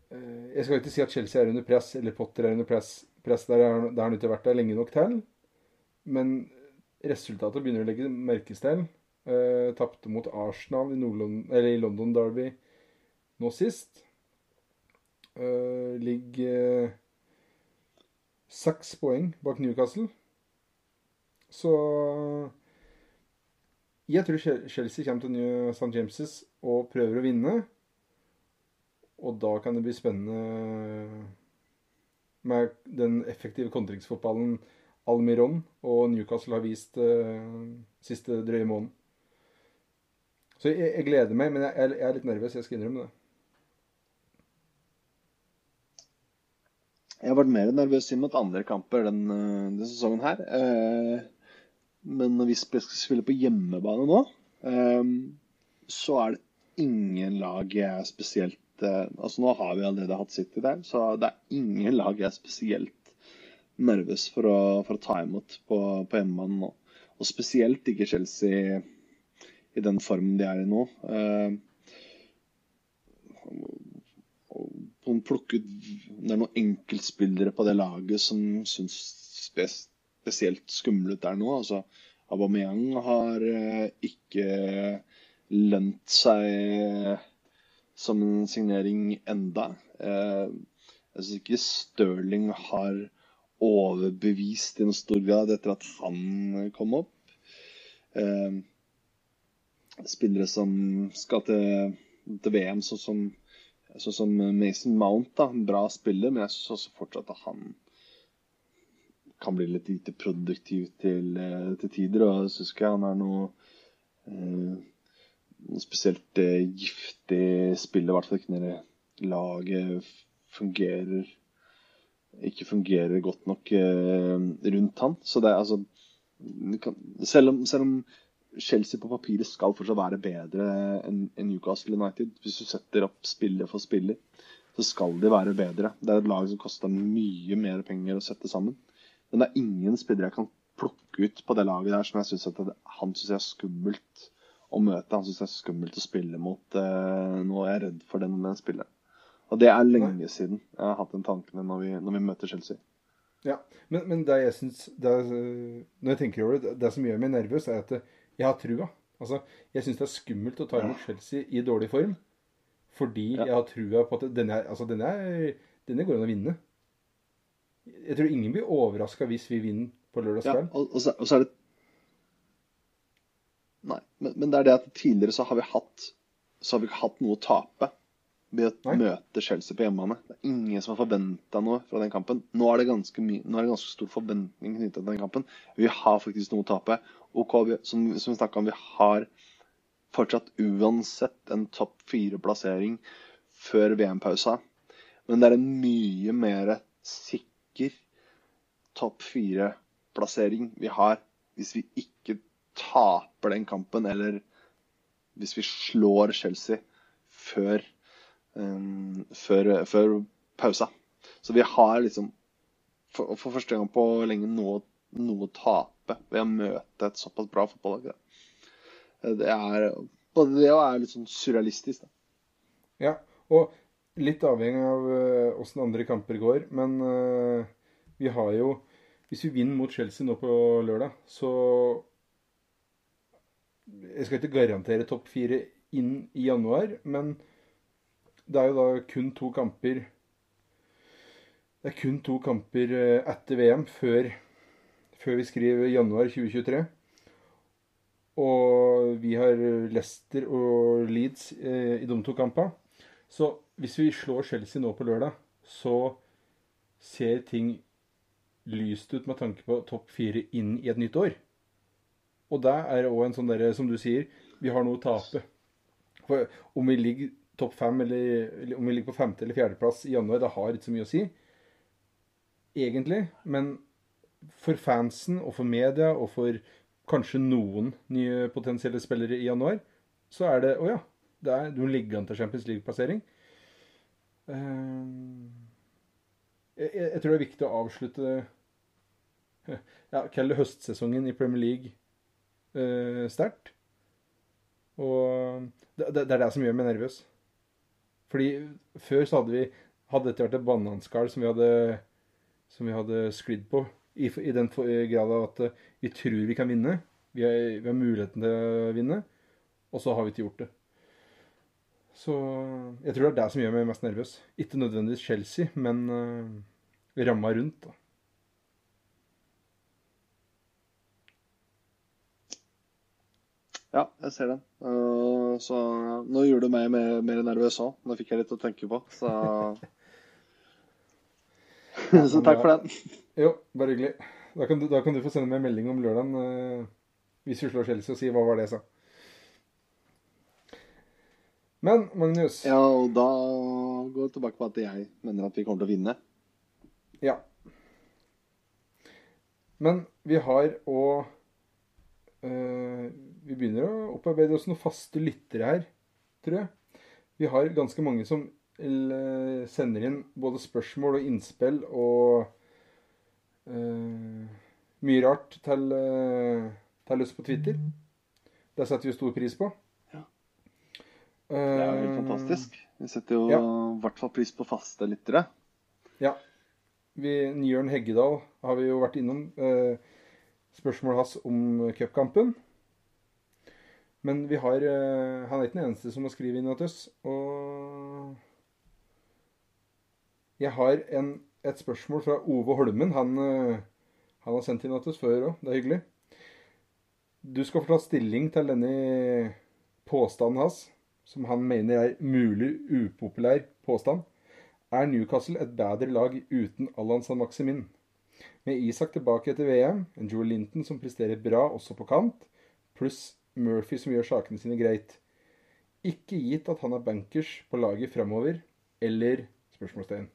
Eh, jeg skal ikke si at Chelsea er under press, eller Potter er under press. press der har han ikke vært der lenge nok til. Men resultatet begynner å legge merkes til. Uh, Tapte mot Arsenal i, i, London Derby nå sist. Uh, ligger uh, seks poeng bak Newcastle. Så jeg tror Chelsea kommer til New St. James' og prøver å vinne. Og da kan det bli spennende med den effektive kontringsfotballen Almiron og Newcastle har vist uh, siste drøye måneden. Så jeg, jeg, gleder meg, men jeg, jeg er litt nervøs. Jeg skal innrømme det. Jeg har vært mer nervøs inn mot andre kamper den, eh, denne sesongen her. Eh, men når vi skal spille på hjemmebane nå, eh, så er det ingen lag jeg er spesielt altså Nå har vi allerede hatt City der, så det er ingen lag jeg er spesielt nervøs for å, for å ta imot på, på hjemmebane nå. Og spesielt ikke Chelsea i den formen de er i nå. Eh, plukke ut Det er noen enkeltspillere på det laget som syns spes, spesielt skumle ut der nå. Altså, Aubameyang har eh, ikke lønt seg som en signering enda. Eh, jeg syns ikke Stirling har overbevist i noen stor grad etter at han kom opp. Eh, spillere som skal til, til VM, sånn som, sånn som Mason Mount, da, en bra spiller, men jeg syns også fortsatt at han kan bli litt lite produktiv til, eh, til tider. Og jeg syns ikke han er noe noe spesielt eh, giftig spiller, I hvert fall ikke når laget fungerer ikke fungerer godt nok eh, rundt han. Så det er altså kan, selv, om, selv, om, Chelsea på papiret skal fortsatt være bedre enn en Newcastle United, hvis du setter opp spiller for spiller, så skal de være bedre. Det er et lag som koster mye mer penger å sette sammen. Men det er ingen spillere jeg kan plukke ut på det laget der som jeg syns han synes er skummelt å møte. Han syns det er skummelt å spille mot. Uh, nå er jeg redd for den, den spilleren. Og det er lenge siden jeg har hatt den tanken når vi, når vi møter Chelsea. Ja, men, men det jeg synes, det er, Når jeg tenker over det, det som gjør meg nervøs, er at jeg har trua. Altså, Jeg syns det er skummelt å ta imot Chelsea i dårlig form. Fordi ja. jeg har trua på at denne, altså denne, denne går an å vinne. Jeg tror ingen blir overraska hvis vi vinner på lørdagskvelden. Ja, og, og, og, så, er det Nei, men, men, det er det at tidligere så har vi hatt så har vi ikke hatt noe å tape ved å møte Chelsea på hjemmebane. Det er ingen som har forventa noe fra den kampen. Nå er det ganske, mye, nå er det ganske stor forventning knyttet til den kampen. Vi har faktisk noe å tape. OK, vi, som, som vi snakka om, vi har fortsatt uansett en topp fire-plassering før VM-pausa. Men det er en mye mer sikker topp fire-plassering vi har hvis vi ikke taper den kampen, eller hvis vi slår Chelsea før um, før, før, pausa. Så vi har liksom for, for første gang på lenge noe, noe, å tape ved å møte et såpass bra fotballag. Det er både det og er litt sånn surrealistisk. Da. Ja, og litt avhengig av åssen uh, andre kamper går. Men uh, vi har jo Hvis vi vinner mot Chelsea nå på lørdag, så Jeg skal ikke garantere topp fire inn i januar, men det er jo da kun to kamper Det er kun to kamper eh, etter VM før, før vi skriver januar 2023. Og vi har Leicester og Leeds eh, i de to kampene. Så hvis vi slår Chelsea nå på lørdag, så ser ting lyst ut med tanke på topp fire inn i et nytt år. Og det er òg en sånn derre, som du sier, vi har noe å tape. For om vi ligger topp fem, eller, om vi ligger på femte- eller fjerdeplass i januar, det har ikke så mye å si. Egentlig. Men for fansen og for media og for kanskje noen nye potensielle spillere i januar, så er det Å oh ja. Det er, du ligger til Champions League-plassering. Uh, jeg, jeg, tror det er viktig å avslutte ja, Kall høstsesongen i Premier League uh, sterkt. Og det, det, det, er det som gjør meg nervøs. Fordi før så hadde vi hadde dette vært et bananskall som vi hadde, som hadde sklidd på. I, i den grad at uh, vi tror vi kan vinne. Vi har, vi har, muligheten til å vinne. Og så har vi ikke gjort det. Så jeg tror det er det som gjør meg mest nervøs. Ikke nødvendigvis Chelsea, men uh, ramma rundt. da. Ja, jeg ser den. Uh, så nå gjorde du meg mer, mer nervøs òg. Nå fikk jeg litt å tenke på, så Så takk for den. Jo, bare hyggelig. Da kan, du, da kan du få sende meg en melding om lørdagen eh, hvis du slår Chelsea, og si hva var det jeg sa. Men Magnus Ja, og da går vi tilbake på at jeg mener at vi kommer til å vinne. Ja. Men vi har å uh, vi begynner å opparbeide oss noen faste lyttere her, tror jeg. Vi har ganske mange som eh, sender inn både spørsmål og innspill og uh, mye rart til, uh, til oss på Twitter. Det setter vi stor pris på. Ja. Det er jo fantastisk. Vi setter jo i ja. hvert fall pris på faste lyttere. Ja. Vi, Njørn Heggedal har vi jo vært innom. Uh, spørsmålet hans om cupkampen. Men vi har uh, Han er ikke den eneste som har skrevet inn til oss. Og jeg har en, et spørsmål fra Ove Holmen. Han, uh, han har sendt inn til oss før òg. Det er hyggelig. Du skal få ta stilling til denne påstanden hans, som han mener er mulig upopulær påstand. Er Newcastle et bedre lag uten Allan San Maximin? Med Isak tilbake etter VM, en Joe Linton som presterer bra også på kant, pluss Murphy som gjør sakene sine greit. Ikke gitt at han er bankers på laget framover, eller spørsmålstegn.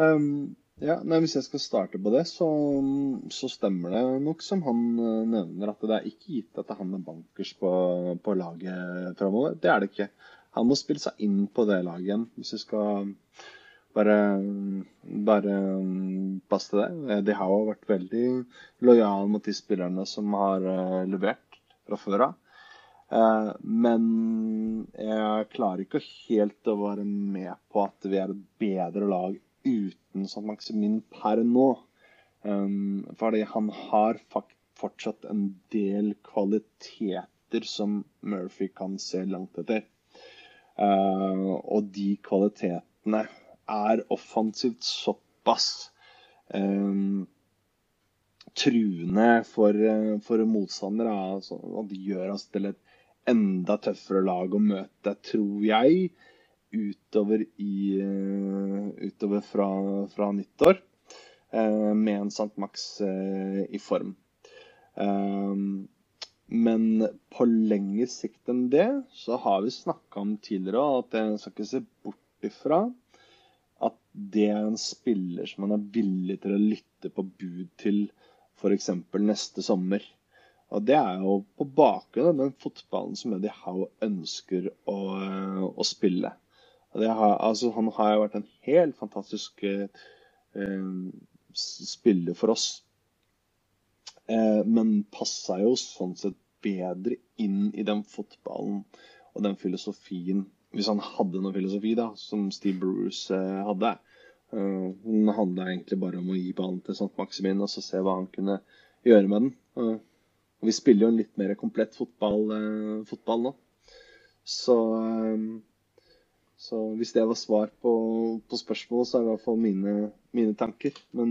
Um, ja, nei, Hvis jeg skal starte på det, så, så stemmer det nok som han uh, nevner, at det er ikke gitt at han er bankers på, på laget framover. Det er det ikke. Han må spille seg inn på det laget igjen, hvis du skal bare, bare pass til det. De har jo vært veldig lojale mot de spillerne som har uh, levert fra før av. Uh, men jeg klarer ikke helt å være med på at vi er et bedre lag uten sånn Maximin per nå. Um, fordi han har fortsatt en del kvaliteter som Murphy kan se langt etter. Og de kvalitetene er offensivt såpass um, truende for, for motstandere. Altså, og det gjør oss til et enda tøffere lag å møte, tror jeg utover, i, eh, utover fra, fra, nyttår Uh, med en St. Max uh, i form. Men på lengre sikt enn det så har vi snakka om tidligere at jeg skal ikke se bort ifra at det er en spiller som man er villig til å lytte på bud til f.eks. neste sommer. Og det er jo på bakgrunn av den fotballen som Eddie Howe ønsker å, å spille. Har, altså, han har jo vært en helt fantastisk eh, spiller for oss. Eh, men passa jo sånn sett bedre inn i den fotballen og den filosofien Hvis han hadde noen filosofi, da, som Steve Bruce eh, hadde. Uh, den handla egentlig bare om å gi ballen til St. Maximin og så se hva han kunne gjøre med den. Uh, vi spiller jo en litt mer komplett fotball, uh, fotball nå. Så så hvis det var svar på, på spørsmålet, så er det i hvert fall mine, mine tanker. Men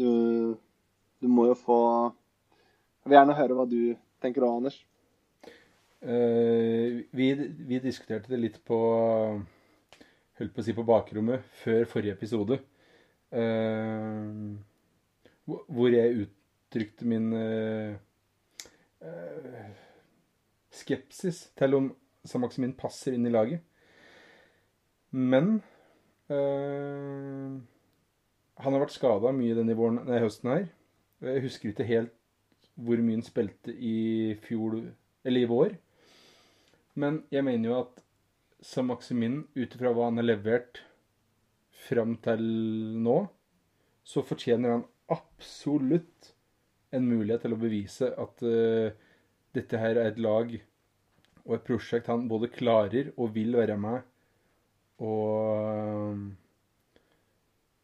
du, du, må jo få Jeg vil gjerne høre hva du tenker òg, Anders. Uh, vi, vi, diskuterte det litt på Holdt på å si på bakrommet før forrige episode. Uh, hvor jeg uttrykte min skepsis til om Samaksimin passer inn i laget. Men han har vært skada mye denne våren, nei, høsten her. Jeg husker ikke helt hvor mye han spilte i fjor, eller i vår. Men jeg mener jo at Sam Maximin, ut ifra hva han har levert fram til nå, så fortjener han absolutt en mulighet til å bevise at uh, dette her er et lag og et prosjekt han både klarer og vil være med og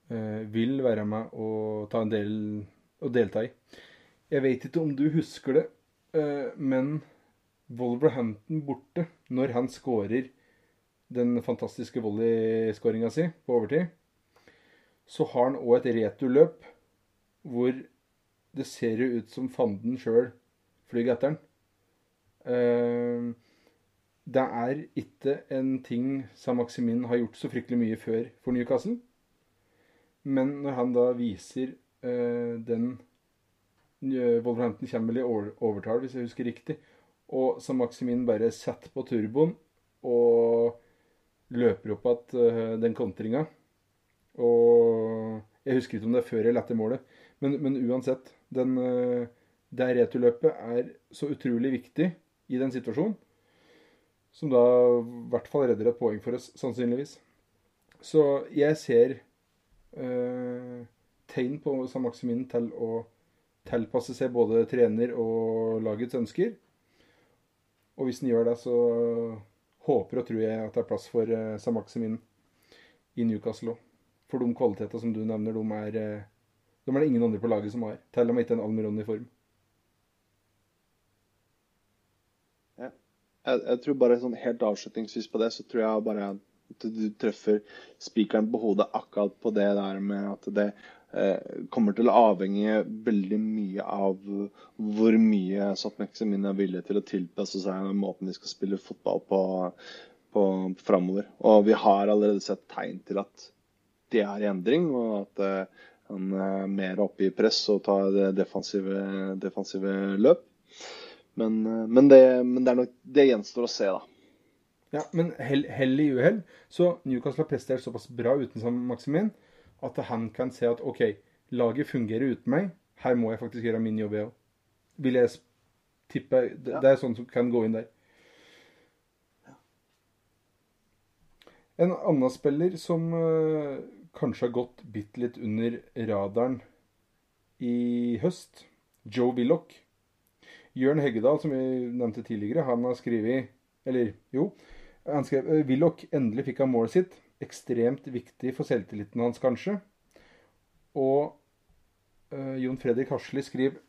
uh, vil være med og ta en del og delta i. Jeg vet ikke om du husker det, uh, men Wolverhampton borte, når han skårer den fantastiske volleyskåringa si på overtid, så har han òg et returløp hvor det ser jo ut som fanden sjøl flyr etter den. Uh, det er ikke en ting som Maximin har gjort så fryktelig mye før for Newcastle. Men når han da viser uh, den Wolverhampton kommer vel i overtall, hvis jeg husker riktig, og så Maximin bare setter på turboen og løper opp igjen uh, den kontringa. Og jeg husker ikke om det er før eller etter målet, men, men uansett. Den, uh, det returløpet er så utrolig viktig i den situasjonen. Som da i hvert fall redder et poeng for oss, sannsynligvis. Så jeg ser eh, tegn på San Maximin til å tilpasse seg både trener og lagets ønsker. Og hvis den gjør det, så håper og tror jeg at det er plass for uh, Samaximin i Newcastle òg. For de kvaliteter som du nevner, de er, eh, de er det ingen andre på laget som har. Til og med ikke en Almiron i form. jeg, jeg, tror bare sånn helt avslutningsvis på det, så tror jeg bare at du treffer spikeren på hodet akkurat på det der med at det eh, kommer til å avhenge veldig mye av hvor mye Satmeksemin er villig til å tilpasse seg den måten de skal spille fotball på, på framover. Og vi har allerede sett tegn til at det er i endring, og at eh, han er mer oppe i press og tar defensive, defensive løp. Men, eh, men, det, men det, nok, det, gjenstår å se, da. Ja, Men hell, hell i uhell, så Newcastle har prestert såpass bra uten Maximin at han kan se at OK, laget fungerer uten meg. Her må jeg faktisk gjøre min jobb, jeg òg. Vil jeg tippe. Det, det er sånn som kan gå inn der. En annen spiller som uh, kanskje har gått bitte litt under radaren i høst, Joe Willoch. Jørn Heggedal, som vi nevnte tidligere, han har skrevet Eller jo, han skrev uh, Willoch endelig fikk han målet sitt. Ekstremt viktig for selvtilliten hans, kanskje. Og uh, Jon Fredrik Hasli skriver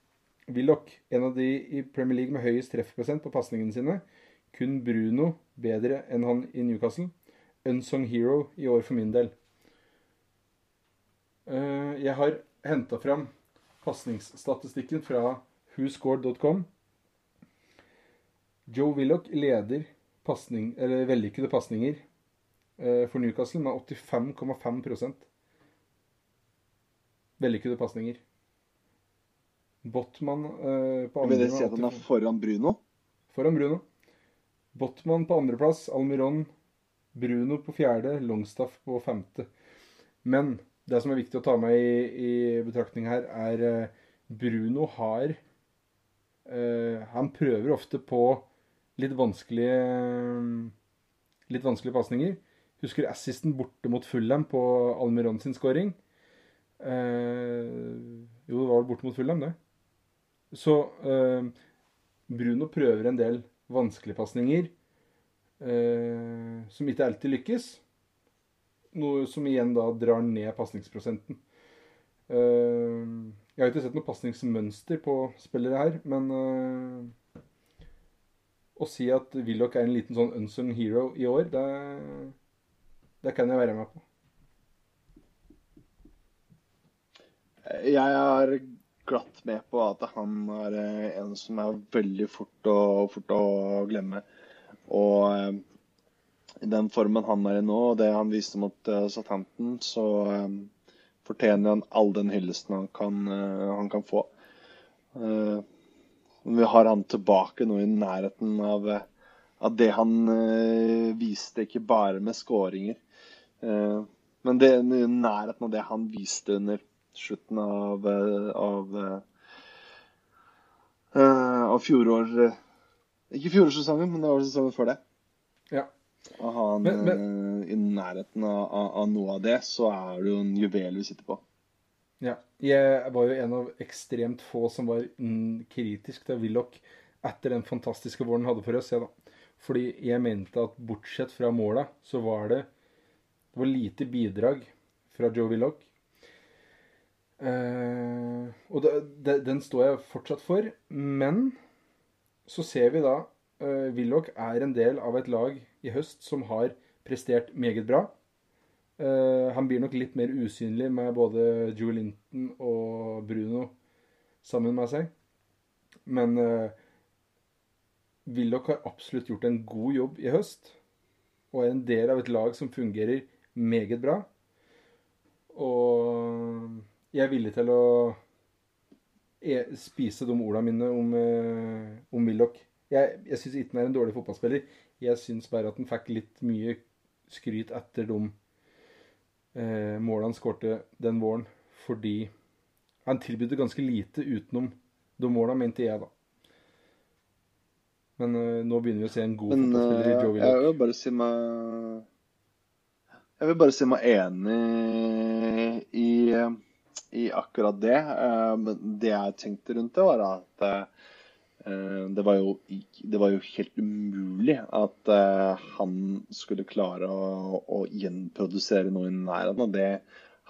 Willoch, en av de i Premier League med høyest treffprosent på pasningene sine. Kun Bruno bedre enn han i Newcastle unsung hero i år for min del. Uh, jeg har henta fram pasningsstatistikken fra whoscored.com. Joe Willoch leder passning, eller vellykkede pasninger for Newcastle med 85,5 vellykkede pasninger. Botman eh, på andre Vil det si at han er foran Bruno? Foran Bruno. Botman på andreplass, Almiron Bruno på fjerde, Longstaff på femte. Men det som er viktig å ta med i, i betraktning her, er uh, Bruno har uh, Han prøver ofte på litt vanskelige litt vanskelige pasninger. Husker assisten borte mot Fulham på Almiron sin scoring. Uh, jo, det var vel borte mot Fulham, det. Så Bruno prøver en del vanskelige pasninger eh, som ikke alltid lykkes. Noe som igjen da drar ned pasningsprosenten. Jeg har ikke sett noe pasningsmønster på spillere her, men å si at Willoch er en liten sånn unsung hero i år, det, det kan jeg være med på. Jeg er glatt med på at han er eh, en som er veldig fort å, fort å glemme. Og eh, i den formen han er i nå, og det han viste mot satanten, Southampton, så fortjener han all den hyllesten han kan, han kan få. Vi har han tilbake nå i nærheten av, av det han viste, ikke bare med skåringer. Men det, er nærheten av det han viste under slutten av, av, av fjorår ikke fjorårssesongen, men det var sesongen før det. Ja. Ha han men, men, i nærheten av, av, av, noe av det, så er det jo en juvel vi sitter på. Ja. Jeg var jo en av ekstremt få som var kritisk til Willoch etter den fantastiske våren han hadde for oss. Ja, da. Fordi jeg mente at bortsett fra måla, så var det, det var lite bidrag fra Joe Willoch. Eh, og det, det, den står jeg fortsatt for. Men så ser vi da eh, Willoch er en del av et lag i høst som har prestert meget bra. Uh, han blir nok litt mer usynlig med både Joe Linton og Bruno sammen med seg. Men uh, Willoch har absolutt gjort en god jobb i høst. Og er en del av et lag som fungerer meget bra. Og jeg er villig til å spise de ordene mine om, uh, om Willoch. Jeg, jeg syns han er en dårlig fotballspiller. Jeg syns bare at han fikk litt mye skryt etter de eh, målene han skårte den våren, fordi han tilbydde ganske lite utenom de målene, mente jeg, da. Men eh, nå begynner vi å se en god Men, fotballspiller i Joe Willoch. Jeg vil bare si meg Jeg vil bare si meg enig i i akkurat det. Eh, det jeg tenkte rundt det, var at eh, det var, jo, det var jo, helt umulig at uh, han skulle klare å, å gjenprodusere noe i nærheten av det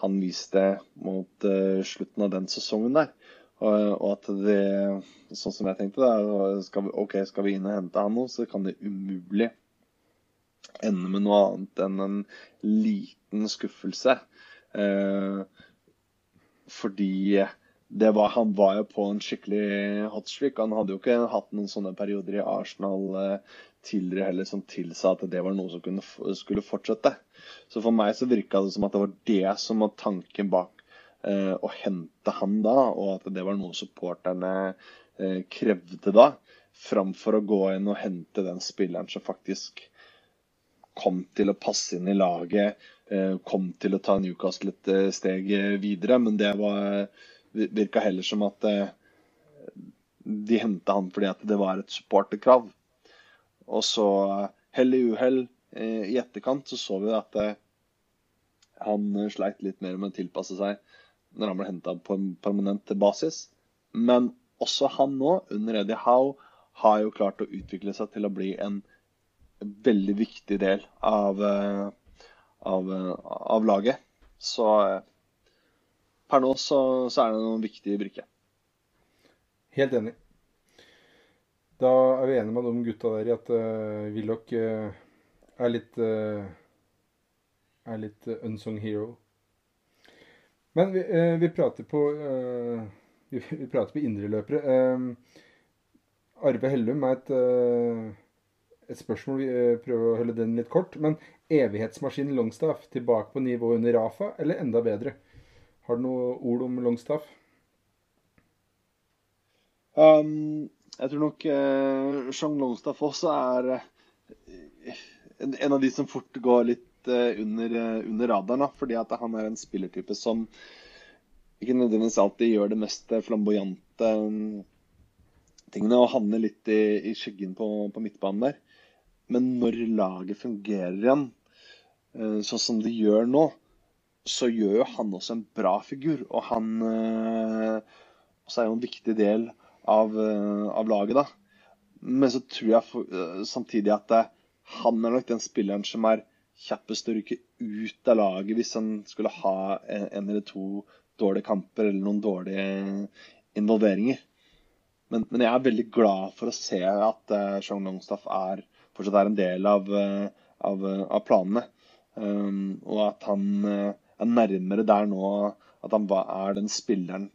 han viste mot slutten av den sesongen der. Og at det, sånn som jeg tenkte, da, skal vi, OK, skal vi inn og hente han nå, så kan det umulig ende med noe annet enn en liten skuffelse. Eh, fordi var, han var jo på en skikkelig hotstreak. Han hadde jo ikke hatt noen sånne perioder i Arsenal eh, tidligere heller som tilsa at det var noe som kunne, skulle fortsette. Så for meg så virka det som at det var det som var tanken bak eh, å hente han da, og at det var noe supporterne eh, krevde da. framfor å gå inn og hente den spilleren som faktisk kom til å passe inn i laget, eh, kom til å ta Newcastle et eh, steg videre. Men det var, virka heller som at de henta han fordi at det var et supporterkrav. Og så hell i uhell i etterkant så så vi at han sleit litt mer med å tilpasse seg når han ble henta på en permanent basis. Men også han nå, under Eddie Howe, har jo klart å utvikle seg til å bli en veldig viktig del av, eh, av, eh, av laget. Så eh, per nå så, så, er det noen viktige brikker. Helt enig. Da er vi enige med de gutta der i at uh, Willoch uh, er litt uh, er litt unsung hero. Men vi, uh, vi prater på uh, vi prater på indreløpere. Uh, Arve Hellum er et, uh, et spørsmål. Vi uh, prøver å holde den litt kort. Men evighetsmaskinen Longstaff tilbake på nivå under Rafa, eller enda bedre? Har du noe ord om Longstaff? Um, jeg tror nok uh, Jean Longstaff også er en, en, av de som fort går litt under, under radaren. Fordi at han er en spillertype som ikke nødvendigvis alltid gjør det mest flamboyante um, tingene og havner litt i, i skyggen på, på, midtbanen der. Men når laget fungerer igjen, uh, sånn som det gjør nå, så gjør jo han også en bra figur. Og han uh, også er jo en viktig del av, uh, av laget, da. Men så tror jeg samtidig at han er nok den spilleren som er kjappest å rykke ut av laget hvis han skulle ha en, eller to dårlige kamper eller noen dårlige involveringer. Men, men, jeg er veldig glad for å se at uh, Longstaff er, fortsatt er en del av, uh, av, uh, av planene. Um, og at han uh, er nærmere der nå at han er den spilleren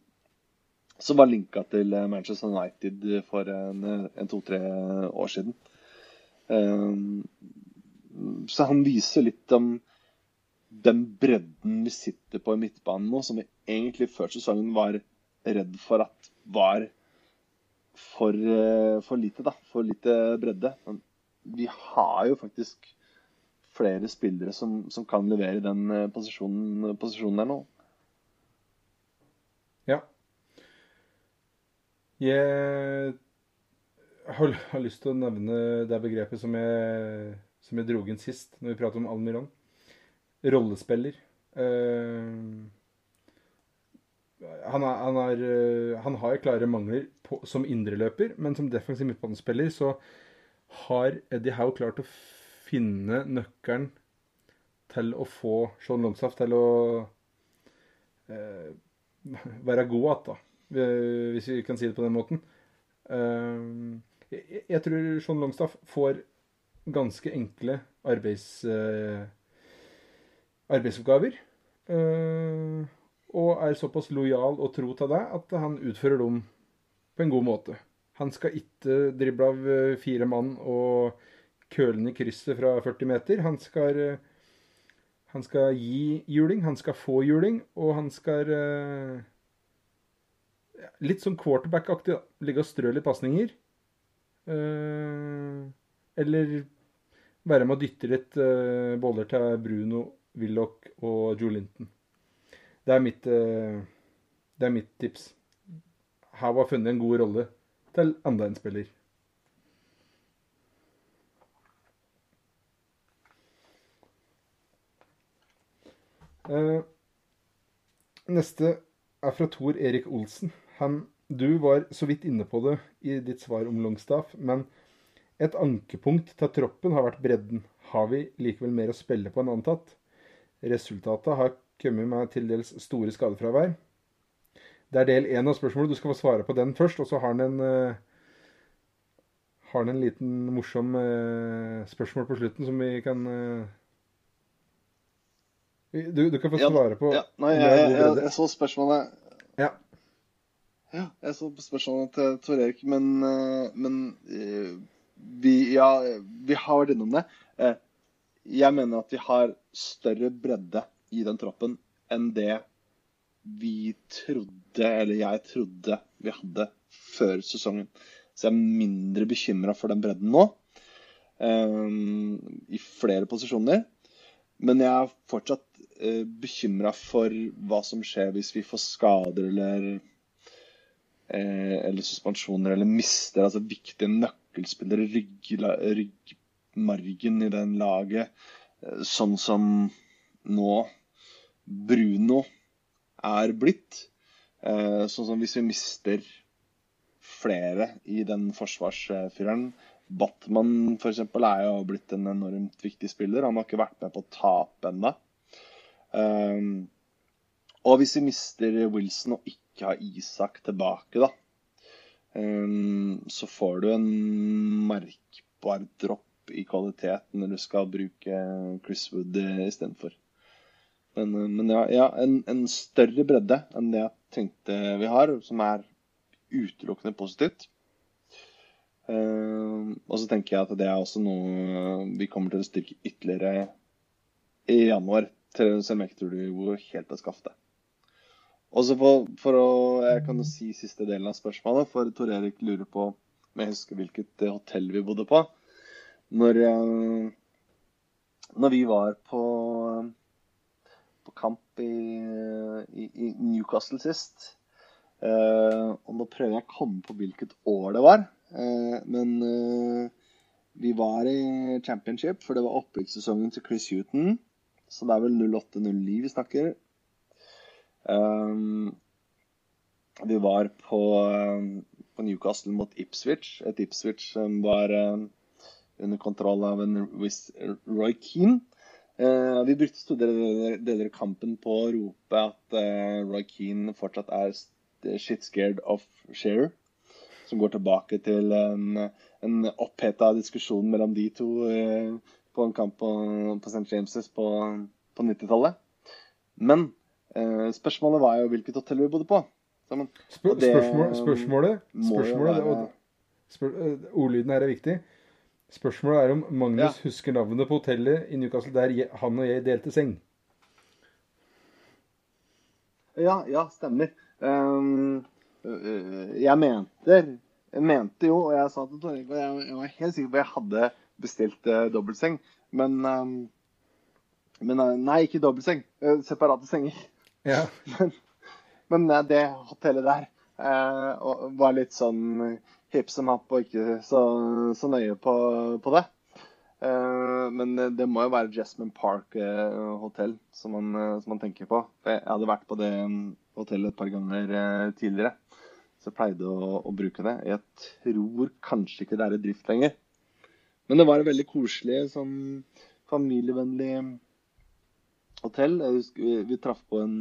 som var linka til Manchester United for en, en to-tre år siden. Um, så han viser litt om den bredden vi sitter på i midtbanen nå, som vi egentlig før sesongen var redd for at var for, eh, for lite, da. For lite bredde. Men vi har jo faktisk flere spillere som, som kan levere den eh, posisjonen, posisjonen der nå. Ja. Jeg har, har, lyst til å nevne det begrepet som jeg, som jeg dro inn sist, når vi pratet om Almiron rollespiller. Uh, han, er, han, er, uh, han, har klare mangler på, som indreløper, men som defensiv midtbanespiller så har Eddie Howe klart å finne nøkkelen til å få Sean Longstaff til å eh, være god igjen, da. Hvis vi kan si det på den måten. Jeg, jeg, tror Sean Longstaff får ganske enkle arbeids arbeidsoppgaver. Eh, og er såpass lojal og tro til deg at han utfører dem på en god måte. Han skal ikke drible av eh, fire mann og kølen i krysset fra 40 meter. Han skal, eh, han skal gi juling, han skal få juling, og han skal Litt sånn quarterback-aktig. Ligge og strø litt pasninger. Eller være med å dytte litt boller til Bruno Willoch og Joe Linton. Det er mitt, eh, det er mitt tips. Her var funnet en god rolle til enda en spiller. Uh, neste er fra Tor Erik Olsen. Han, du var så vidt inne på det i ditt svar om Longstaff, men et ankepunkt til troppen har vært bredden. Har vi likevel mer å spille på enn antatt? Resultatet har kommet med til dels store skadefravær. Det er del én av spørsmålet. Du skal få svare på den først. Og så har han en, uh, har han en liten morsom uh, spørsmål på slutten som vi kan uh, du, du, kan få svare på ja, Nei, jeg, jeg, jeg, jeg, så spørsmålet Ja. Ja, jeg så spørsmålet til Tor Erik, men, men vi, ja, vi har vært innom det jeg mener at vi har større bredde i den troppen enn det vi trodde, eller jeg trodde vi hadde før sesongen. Så jeg er mindre bekymra for den bredden nå. Um, I flere posisjoner. Men jeg er fortsatt uh, bekymra for hva som skjer hvis vi får skader eller uh, eller suspensjoner eller mister altså viktige nøkkelspillere, ryggmargen i den laget. Uh, sånn som nå Bruno er blitt. Uh, sånn som hvis vi mister flere i den forsvarsfyreren Batman f.eks. er jo blitt en enormt viktig spiller. Han har ikke vært med på å tape ennå. Um, og hvis vi mister Wilson og ikke har Isak tilbake, da, um, så får du en merkbar dropp i kvalitet når du skal bruke Chris Wood istedenfor. Men, men ja, ja en, en, større bredde enn det jeg tenkte vi har, som er utelukkende positivt. Uh, og så tenker jeg at det er også noe vi kommer til å styrke ytterligere i januar. Til Selmektor du går helt av skaftet. Og så for, for, å Jeg kan jo si siste delen av spørsmålet, for Tor Erik lurer på om jeg husker hvilket hotell vi bodde på. Når, uh, når vi var på kamp i, i, i Newcastle sist uh, Og nå prøver jeg å komme på hvilket år det var. Uh, men uh, vi var i championship, for det var opprykkssesongen til Chris Huton. Så det er vel 08-09 vi snakker. Vi var på, på, Newcastle mot Ipswich. Et Ipswich som var under kontroll av en Roy Keane. Uh, vi brukte store deler av kampen på å rope at uh, Roy Keane fortsatt er shit scared of Shearer som går tilbake til en, en oppheta diskusjon mellom de to uh, på en kamp på, på St. James' på, på 90-tallet. Men uh, spørsmålet var jo hvilket hotell vi bodde på. Spør, det, spørsmål, spørsmålet, spørsmålet være... spør, eh, Ordlyden her er viktig. Spørsmålet er om Magnus ja. husker navnet på hotellet i Newcastle der han og jeg delte seng. Ja, ja, stemmer. Um, jeg mente jeg mente jo, og jeg sa til Torgeir jeg, jeg, var helt sikker på at jeg hadde bestilt uh, dobbeltseng. Men, um, men uh, Nei, ikke dobbeltseng. Uh, separate senger. Ja. men, men uh, det hotellet der var litt sånn hipp som happ og ikke så, så nøye på, på det. men det må jo være Jasmine Park hotell som man, som man, tenker på. Jeg hadde vært på det um, hotellet et par ganger tidligere. Så jeg pleide å, å, bruke det. Jeg tror kanskje ikke det er i drift lenger. Men det var et veldig koselig, sånn familievennlig hotell. Jeg husker Vi, vi traff på en,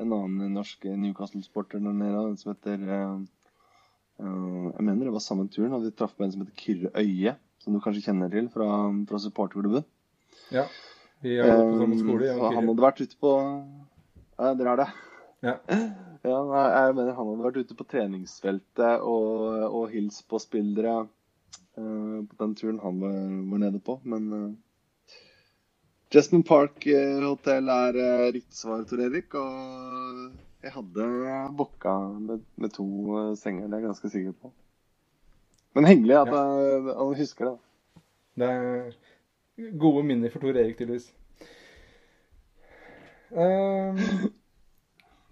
en, annen norsk Newcastle-sporter som heter uh, uh, Jeg mener det var samme turen. Og vi traff på en som heter Kyrre Øye, som du kanskje kjenner til fra, fra supporterklubben. Ja. Vi har gått på samme skole. Ja, han hadde vært ute på Ja, dere er det? Ja. ja. jeg mener han hadde vært ute på treningsfeltet og, og hilst på spillere uh, på den turen han var, var nede på. Men uh, Justin Park hotell er uh, riktig svar, Tor Erik. Og jeg hadde booka med, med, to senger, det er jeg ganske sikker på. Men hyggelig at ja. husker det. Det er gode minner for Tor Erik, tydeligvis. Um,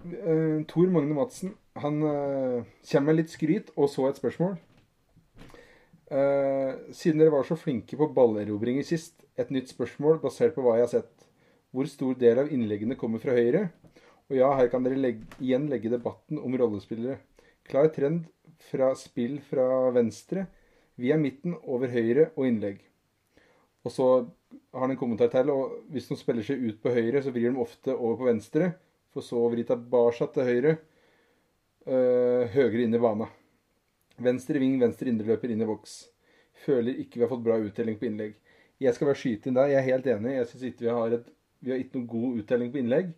uh, Tor Magne Madsen han uh, kommer med litt skryt og så et spørsmål. Uh, siden dere var så flinke på ballerobringer sist, et nytt spørsmål basert på hva jeg har sett. Hvor stor del av innleggene kommer fra høyre? Og ja, her kan dere legge, igjen legge debatten om rollespillere. Klar trend fra spill fra venstre, via midten, over høyre og innlegg. Og så har han en kommentar til, og hvis de spiller seg ut på høyre, så vrir de ofte over på venstre for så å vri tilbake til høyre. Øh, høyere inn i bana. Venstre ving, venstre indreløper inn i boks. Føler ikke vi har fått bra uttelling på innlegg. Jeg skal bare skyte inn der. Jeg er helt enig. Jeg syns ikke vi har, et, vi har ikke noen god uttelling på innlegg.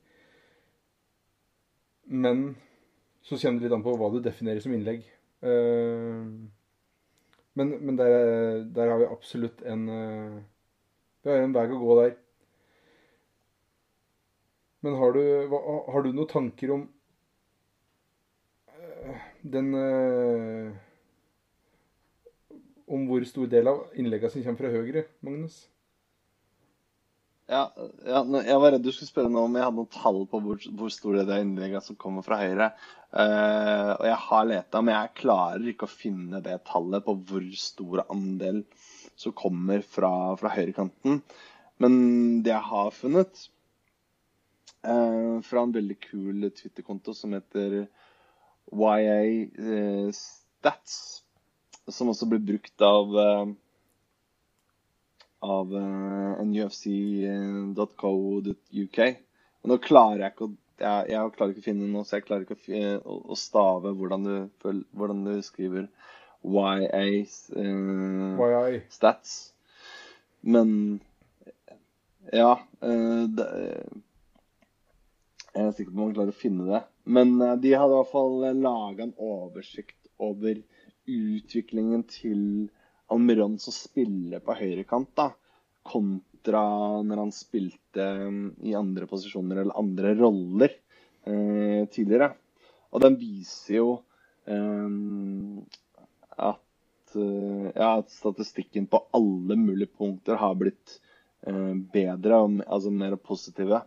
Men så kommer det litt an på hva du definerer som innlegg. Uh, men, men der, der, har vi absolutt en uh, Vi har en vei å gå der. Men har du, har du noen tanker om øh, den om hvor stor del av innleggene som kommer fra høyre, Magnus? Ja, ja, jeg var redd du skulle spørre noe om jeg hadde noen tall på hvor, hvor stor det er innleggene som kommer fra høyre. Uh, og jeg har leta, men jeg klarer ikke å finne det tallet på hvor stor andel som kommer fra, fra høyrekanten. Men det jeg har funnet uh, fra en veldig kul Twitter-konto som heter YA uh, Stats, som også blir brukt av av uh, nufc.co.uk. Nå klarer jeg ikke å jeg, jeg, klarer ikke å finne noe, så jeg klarer ikke å, å, å stave hvordan du, hvordan du, skriver YA uh, stats. Men ja uh, det, Jeg er sikker på om man klarer å finne det. Men uh, de hadde i hvert fall laga en oversikt over utviklingen til Almiron som spiller på høyrekant, da, kontra når han spilte mm, i andre posisjoner eller andre roller eh, tidligere. Og den viser jo eh, at, ja, at, statistikken på alle mulige punkter har blitt eh, bedre, altså mer positive.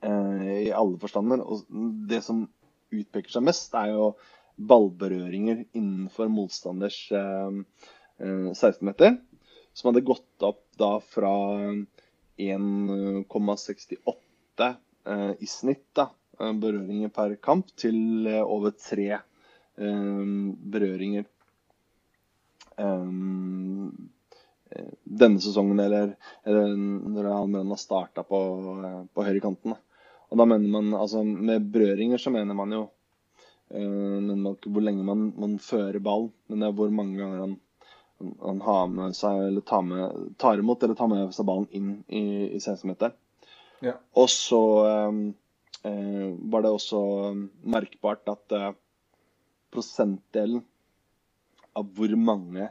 Eh, I alle forstander. Og det som utpeker seg mest, er jo ballberøringer innenfor motstanders eh, 16-meter. Eh, som hadde gått opp da fra 1,68 eh, i snitt da, eh, berøringer per kamp til eh, over tre eh, berøringer denne sesongen, eller, eller når han har starta på, på høyrekanten. Og da mener man, altså Med berøringer så mener man jo Eh, men hvor lenge man, man, fører ball. Men det er hvor mange ganger han, han har med seg, eller tar, med, tar, imot eller tar med seg ballen inn i, i 16-meteren. Ja. Og så eh, eh, var det også merkbart at eh, prosentdelen av hvor mange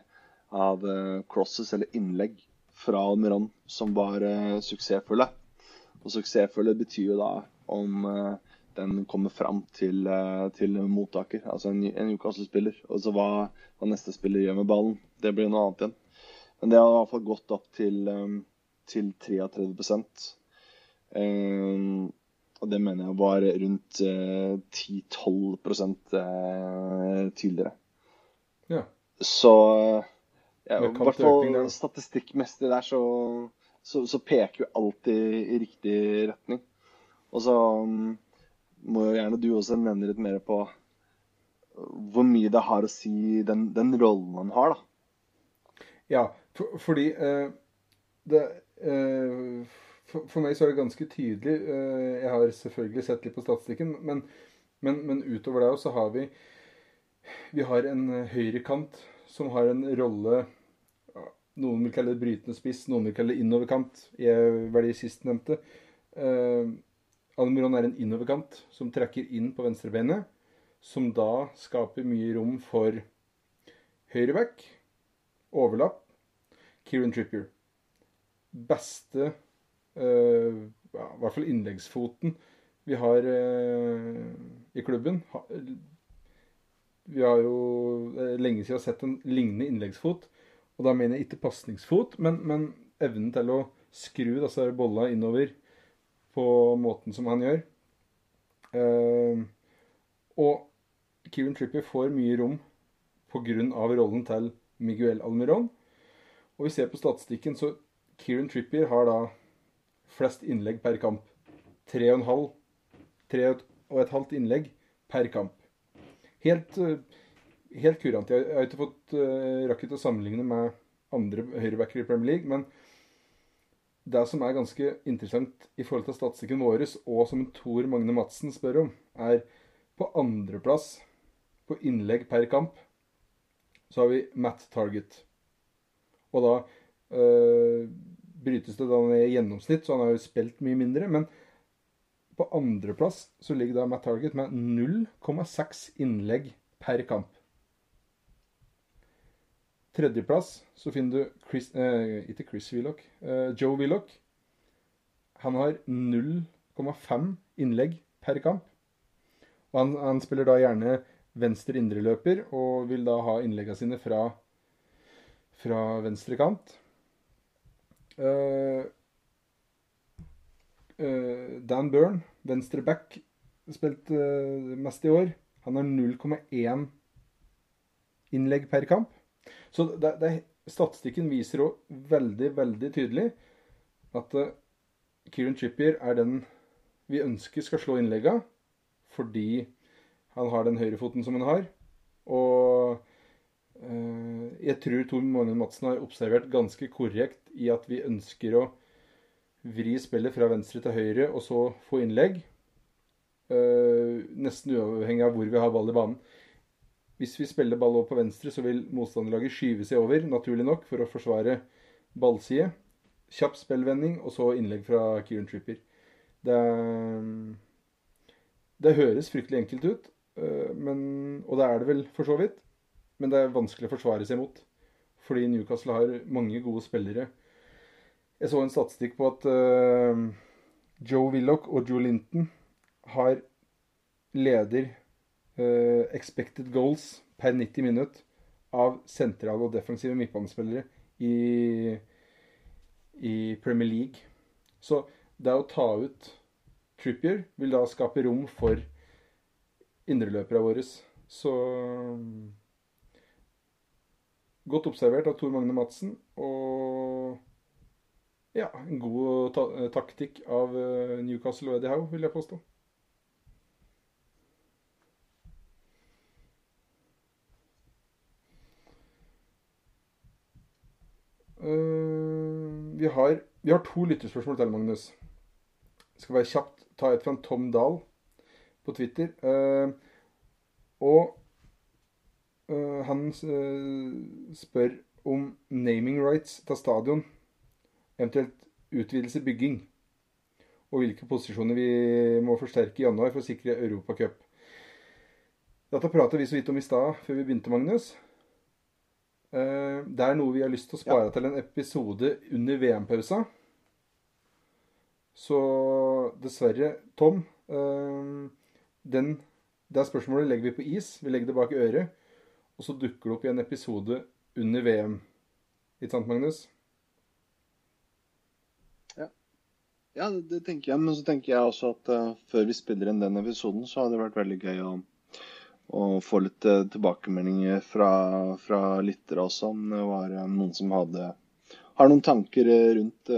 av eh, crosses eller innlegg fra Almiron som var eh, suksessfulle. Og suksessfulle betyr jo da om den kommer fram til, eh, til mottaker, altså en, en Newcastle-spiller. Og så hva, hva, neste spiller gjør med ballen, det blir noe annet igjen. Men det har i hvert fall gått opp til, eh, til 33 um, Og det mener jeg var rundt uh, 10-12 uh, tidligere. Ja. Så ja, i hvert fall statistikkmessig der så, så, så, peker jo Alt i riktig retning. Og så um, må jo gjerne du også nevne litt mer på hvor mye det har å si, den, den rollen han har, da. Ja, for, fordi eh, det eh, for, for, meg så er det ganske tydelig eh, Jeg har selvfølgelig sett litt på statistikken, men, men, men utover det så har vi Vi har en høyrekant som har en rolle Noen vil kalle det brytende spiss, noen vil kalle det innoverkant. Jeg velger sistnevnte. Eh, Almiron er en innoverkant som trekker inn på venstrebeinet, som da skaper mye rom for høyreback, overlapp, Kieran Trippier. Beste øh, ja, I hvert fall innleggsfoten vi har øh, i klubben. Vi har jo uh, lenge siden sett en lignende innleggsfot. Og da mener jeg ikke pasningsfot, men, men evnen til å skru disse bolla innover på måten som han gjør. Uh, og Kieran Trippier får mye rom pga. rollen til Miguel Almiron. Og vi ser på statistikken, så Kieran Trippier har da flest innlegg per kamp. Tre og en halv, tre og et halvt innlegg per kamp. Helt, uh, helt kurant. Jeg, har ikke fått uh, rakket å sammenligne med andre høyrebacker i Premier League, men det som er ganske interessant i forhold til statistikken vår, og som Tor Magne Madsen spør om, er på andreplass på innlegg per kamp så har vi Matt Target. Og da øh, brytes det da ned i gjennomsnitt, så han har jo spilt mye mindre. Men på andreplass så ligger da Matt Target med 0,6 innlegg per kamp. Tredjeplass så finner du Chris, eh, ikke Chris Willoch, eh, Joe Willoch. Han har 0,5 innlegg per kamp. Og han, han, spiller da gjerne venstre indreløper og vil da ha innleggene sine fra fra venstre kant. Uh, uh, Dan Byrne, venstre back, spilt uh, mest i år. Han har 0,1 innlegg per kamp. Så det, det, statistikken viser òg veldig, veldig tydelig at uh, Kieran Chippier er den vi ønsker skal slå innlegga, fordi han har den høyrefoten som han har. Og uh, jeg tror Tor Magne Madsen har observert ganske korrekt i at vi ønsker å vri spillet fra venstre til høyre og så få innlegg. Uh, nesten uavhengig av hvor vi har ball i banen. Hvis vi spiller ball over på venstre, så vil motstanderlaget skyve seg over, naturlig nok, for å forsvare ballside. Kjapp spillvending, og så innlegg fra Kieran Tripper. Det, det høres fryktelig enkelt ut, eh, men, og det er det vel for så vidt. Men det er vanskelig å forsvare seg mot. Fordi Newcastle har mange gode spillere. Jeg så en statistikk på at uh, Joe Willoch og Joe Linton har leder uh, expected goals per 90 minutt av sentrale og defensive midtbanespillere i, i Premier League. Så det å ta ut Trippier vil da skape rom for indreløperne våre. Så Godt observert av Tor Magne Madsen. Og ja, en god ta taktikk av eh, Newcastle og Eddie Howe, vil jeg påstå. Har, vi har to lytterspørsmål til, Magnus. Jeg skal være kjapt ta et fra Tom Dahl på Twitter. Uh, og uh, han uh, spør om naming rights til stadion. Eventuelt utvidelse bygging. Og hvilke posisjoner vi må forsterke i januar for å sikre Europacup. Dette pratet vi så vidt om i stad, før vi begynte, Magnus. Det er noe vi har lyst til å spare ja. til en episode under VM-pausa. Så dessverre, Tom øh, den, Det spørsmålet legger vi på is. Vi legger det bak øret. Og så dukker det opp i en episode under VM. Ikke sant, Magnus? Ja. ja, det tenker jeg. Men så tenker jeg også at uh, før vi spiller inn den episoden, så hadde det vært veldig gøy å, å få litt uh, tilbakemeldinger fra, fra lyttere også, om det var uh, noen som hadde har noen tanker rundt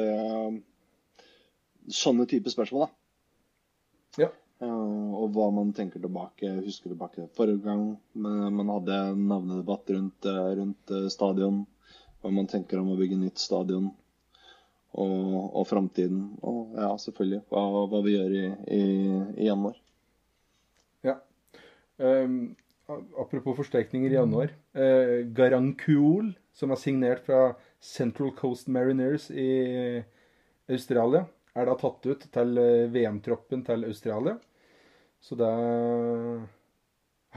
sånne type spørsmål. da. Ja. Uh, og hva man tenker tilbake, husker tilbake forrige gang man hadde navnedebatt rundt, eh, rundt uh, stadion. Hva man tenker om å bygge nytt stadion. Og, og framtiden. Og ja, selvfølgelig hva, hva vi gjør i, i, i januar. Um, apropos forsterkninger i januar. Uh, Garankuol, som er signert fra Central Coast Mariners i Australia er da tatt ut til eh, VM-troppen til Australia. Så det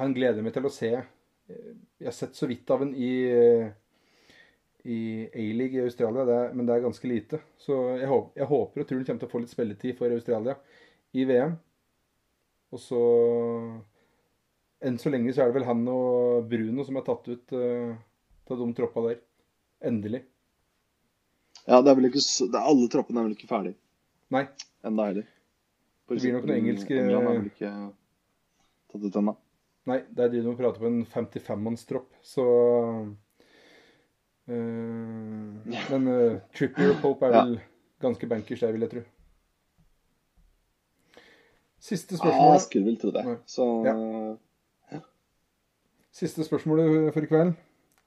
Han gleder meg til å se. Jeg har sett så vidt av han i, i A-league i Australia, det er, men det er ganske lite. Så jeg, håper, jeg håper og tror han kommer til å få litt spilletid for Australia i VM. Og så Enn så lenge så er det vel han og Bruno som er tatt ut uh, av de troppa der. Endelig. Ja, det er vel ikke, alle troppene er vel ikke ferdig? Nei. Enda heller. Det blir nok noen engelske England er vel ikke tatt ut ennå. Nei, der driver de og prater på en 55-mannstropp, så uh, Men uh, Trippier Pope er vel ja. ganske bankers der, vil jeg tro. Siste spørsmål. Ja, jeg skulle vel tro det. Så ja. Siste spørsmålet for i kveld.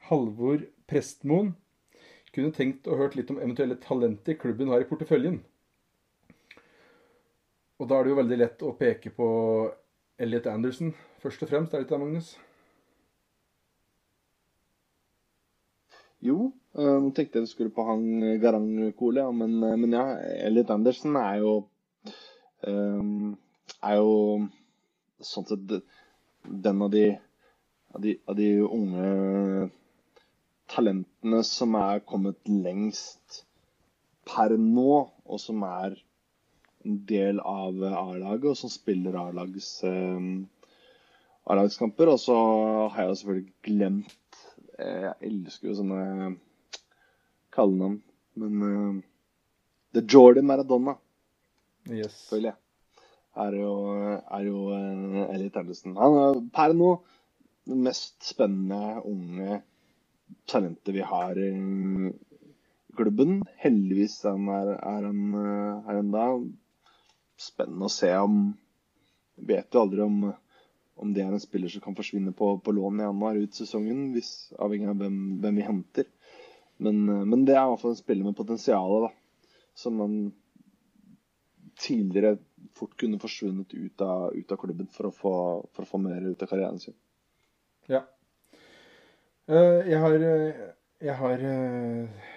Halvor Prestmoen kunne tenkt å hørt litt om eventuelle talenter klubben har i porteføljen. Og da er det jo veldig lett å peke på Elliot Anderson først og fremst, er det ikke det, Magnus? Jo, eh, nå tenkte jeg du skulle på han eh, Garang Kole, ja, men, eh, men, ja, Elliot Anderson er jo er jo sånn sett den av de, av de, av de unge talentene som er kommet lengst per nå, og som er en del av A-laget, og som spiller Eh, A-lagskamper. Og så har jeg selvfølgelig glemt eh, Jeg elsker jo sånne kallenavn. Men eh, The Jordan Maradona, Yes. selvfølgelig, er jo, er jo uh, Elliot Anderson. Han er per nå det mest spennende unge talentet vi har i klubben. Heldigvis er han her ennå. Spennende å se om Vet jo aldri om, om det er en spiller som kan forsvinne på, på lån i januar ut sesongen, hvis, avhengig av hvem, hvem vi henter. Men, uh, men det er i hvert fall en spiller med potensial. Som man tidligere fort kunne forsvunnet ut av, ut av klubben for å, få, for å få mer ut av karrieren sin. Ja. Eh, jeg har, eh, jeg har eh,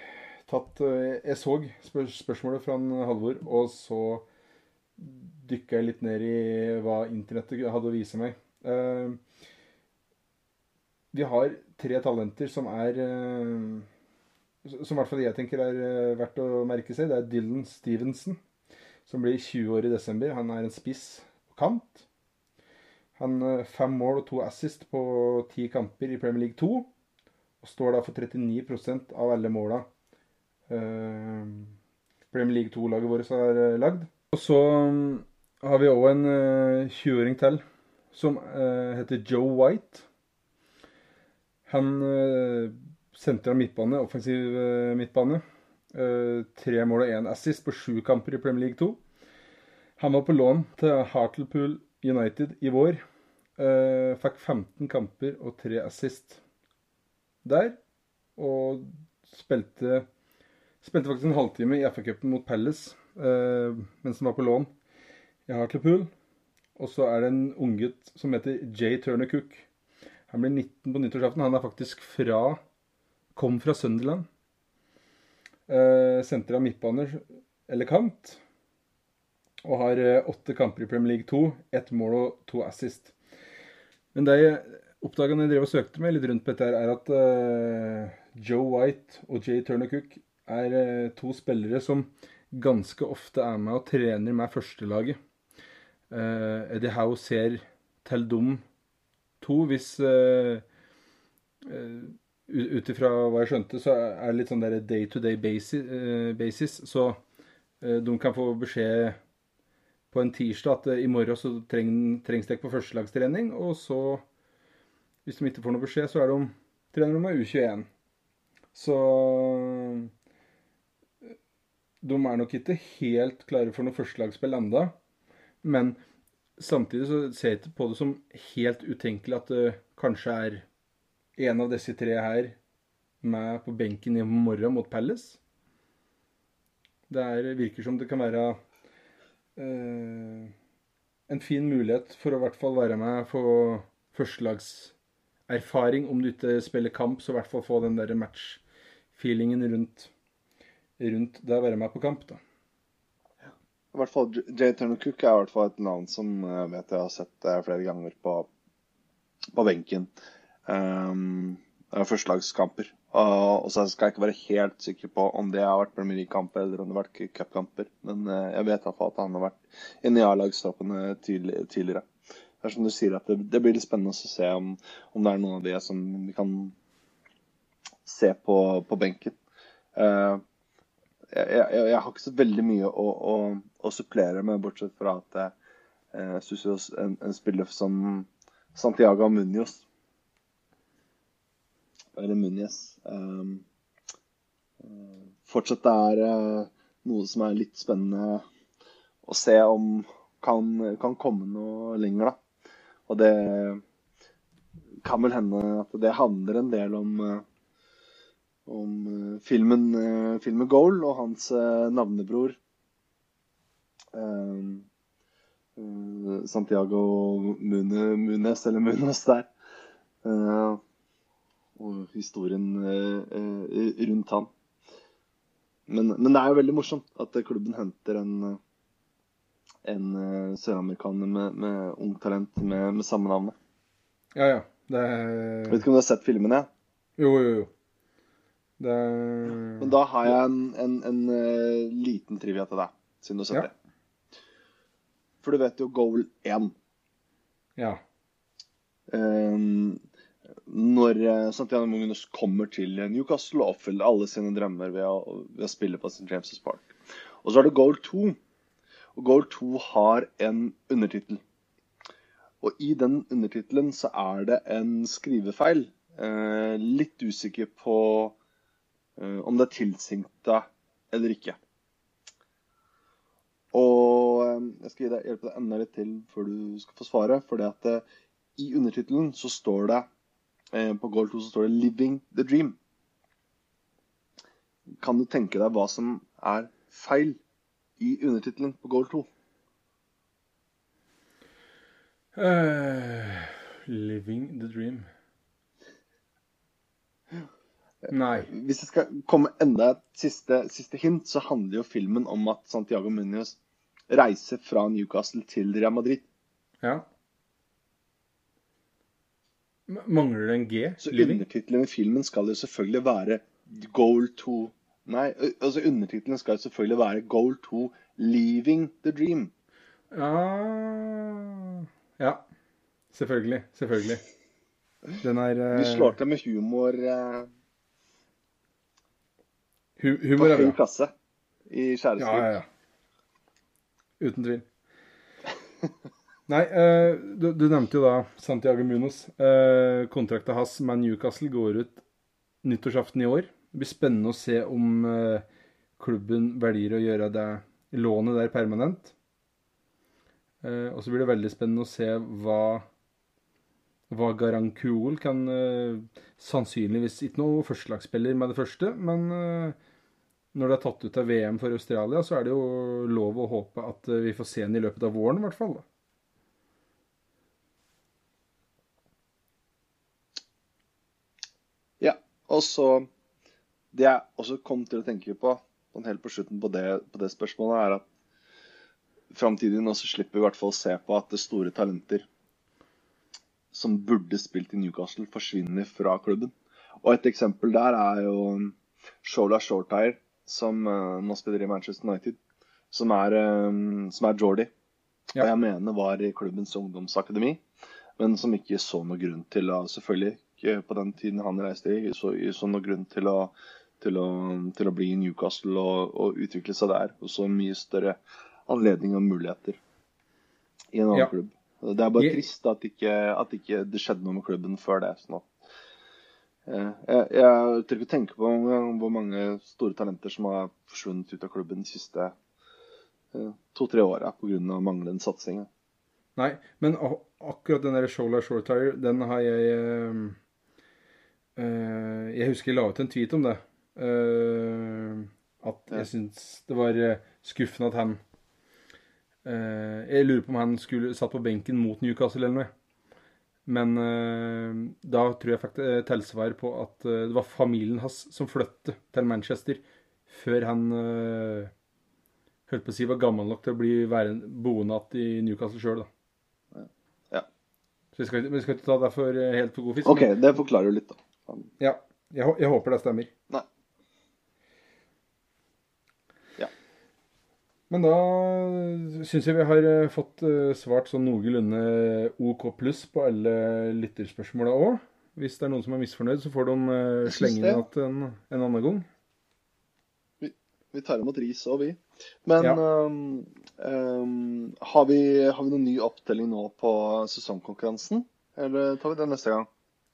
tatt Jeg så spør spørsmålet fra Halvor, og så dykka jeg litt ned i hva internettet hadde å vise meg. Vi har tre talenter som er Som i hvert fall jeg tenker er verdt å merke seg. Det er Dylan Stevenson, som blir 20 år i desember. Han er en spiss og kant. Han har fem mål og to assist på ti kamper i Premier League 2. Og står da for 39% av alle måla eh, Premier League 2-laget vårt har eh, lagd. Og så mm, har vi òg en eh, 20-åring til som eh, heter Joe White. Han eh, sentra midtbane, offensiv eh, midtbane. Eh, tre mål og én assist på sju kamper i Premier League 2. Han var på lån til Hartlepool United i vår. Uh, fikk 15 kamper og 3 assist der. Og spilte, spilte faktisk en halvtime i FA-cupen mot Palace uh, mens han var på lån i Hartlepool. Og så er det en unggutt som heter Jay Turner Cook. Han blir 19 på nyttårsaften. Han er faktisk fra Kom fra Sunderland. Uh, Senter av midtbaner eller kant. Og har eh, åtte kamper i Premier League 2. Ett mål og to assist. Men det jeg oppdaga når jeg drev og søkte meg litt rundt på dette, her, er at eh, Joe White og Jay Turner Cook er eh, to spillere som ganske ofte er med og trener med førstelaget. Uh, Eddie Howe ser til dem to hvis uh, uh, Ut ifra hva jeg skjønte, så er det litt sånn der day to day basis, basis så de kan få beskjed på en tirsdag at i morgen så treng, trengs dere på førstelagstrening, og så, hvis de ikke får noe beskjed, så er de trener de med U21. Så de er nok ikke helt klare for noe førstelagsspill enda. Men samtidig så ser jeg ikke på det som helt utenkelig at det kanskje er en av disse tre her med på benken i morgen mot Palace. Det er, virker som det kan være eh, en fin mulighet for å i hvert fall være med få førstelagserfaring. Om du ikke spiller kamp, så i hvert fall få den der match-feelingen rundt, rundt det å være med på kamp. da. I hvert fall Jay Turner Cook er i hvert fall et navn som jeg vet jeg har sett eh, flere ganger på, på benken. Um, Førstelagskamper. Og, og så skal jeg ikke være helt sikker på om det har vært Premier League-kamper eller om det har vært cupkamper. Men uh, jeg vet i hvert fall at han har vært inne i A-lagstroppene tidligere. Det er som du sier at det, det blir litt spennende å se om, om, det er noen av de som vi kan se på, på benken. Uh, jeg, jeg, jeg, har ikke så veldig mye å, å, å supplere med, bortsett fra at jeg syns en, en spiller som Santiago Munoz Eller Munez um, fortsatt er uh, noe som er litt spennende å se om kan, kan komme noe lenger, da. Og det kan vel hende at det handler en del om uh, om filmen, filmen 'Goal' og hans navnebror Santiago Mune, Munes, eller Munes der. Og historien rundt han. Men, men, det er jo veldig morsomt at klubben henter en, en søramerikaner med, med ung talent med, med samme navn. Ja, ja. Det. Vet ikke om du har sett filmene? Jo, jo, jo. Det... Men da har jeg en, en, en liten trivia til deg, siden du har sett Ja. det. For du vet jo Goal 1. Ja. Um, når Santiano Mungunus kommer til Newcastle og oppfyller alle sine drømmer ved å, ved å spille på St. James' Park. Og så er det Goal 2. Og Goal 2 har en undertittel. Og i den undertittelen så er det en skrivefeil. Eh, litt usikker på eh, om det er tilsikta eller ikke. Og eh, jeg skal deg, hjelpe deg enda litt til før du skal få svaret. For eh, i undertittelen så står det eh, på Goal 2 så står det 'Living the Dream'. Kan du tenke deg hva som er feil i undertittelen på Goal 2? Uh, living the dream. Nei. Hvis det skal komme enda et siste, siste hint, så handler jo filmen om at Santiago Munoz reiser fra Newcastle til Real Madrid. Ja. Mangler det en G? Så undertittelen i filmen skal jo selvfølgelig være Goal 2 Nei, altså undertittelen skal jo selvfølgelig være Goal 2 Leaving the Dream. Ja ja. Selvfølgelig. Selvfølgelig. Den er Vi Du slår til med humor uh... hu Humor er bra høy bra. klasse i Ja, ja, ja. Uten tvil. Nei, eh, du, du nevnte jo da Santiago Munoz. Eh, kontrakten hans med Newcastle går ut nyttårsaften i år. Det blir spennende å se om eh, klubben velger å gjøre det lånet der permanent. Og så blir det veldig spennende å se hva hva Garankuol kan uh, Sannsynligvis ikke noe førstelagsspiller med det første, men uh, når det er tatt ut av VM for Australia, så er det jo lov å håpe at uh, vi får se den i løpet av våren, i hvert fall. da. Ja, og så Det jeg også kom til å tenke på sånn helt på slutten på det, på det spørsmålet, er at framtidig nå så slipper i hvert fall å se på at det store talenter som burde spilt i Newcastle, forsvinner fra klubben. Og et eksempel der er jo Shola Shortire, som eh, nå spiller i Manchester United, som er, uh, som er Geordie. Ja. Og jeg mener var i klubbens ungdomsakademi, men som ikke så noe grunn til å Selvfølgelig på den tiden han reiste i, så, så noen grunn til å, til å, til å bli i Newcastle og, og utvikle seg der. Og så mye større anledning og muligheter i en annen Ja. klubb. Det er bare trist at ikke, at ikke det skjedde noe med klubben før det. sånn at Eh, Jeg, jeg tør ikke tenke på hvor mange store talenter som har forsvunnet ut av klubben de siste eh, to-tre åra pga. manglende satsing. Nei, men akkurat den der Shola Shortire, den har jeg eh, Jeg husker jeg la ut en tweet om det. Uh, at jeg syns det var eh, skuffende at han uh, Jeg lurer på om han skulle satt på benken mot Newcastle eller noe. Men da tror jeg fikk tilsvar på at det var familien hans som flyttet til Manchester før han holdt på å si var gammel nok til å bli boende igjen i Newcastle sjøl, da. Ja. Så vi skal, ikke- vi skal ikke ta det for helt for god fisk. OK, det forklarer jo litt, da. Men, ja, jeg, jeg håper det stemmer. Nei. Ja. Men da syns jeg vi har eh, fått eh, svart sånn noenlunde OK pluss på alle lytterspørsmåla òg. Hvis det er noen som er misfornøyd, så får de eh, slenge inn igjen en, en annen gang. Vi tar imot ris og vi. Men Ja. um, um, har, vi, har vi noen ny opptelling nå på sesongkonkurransen? Eller tar vi det neste gang?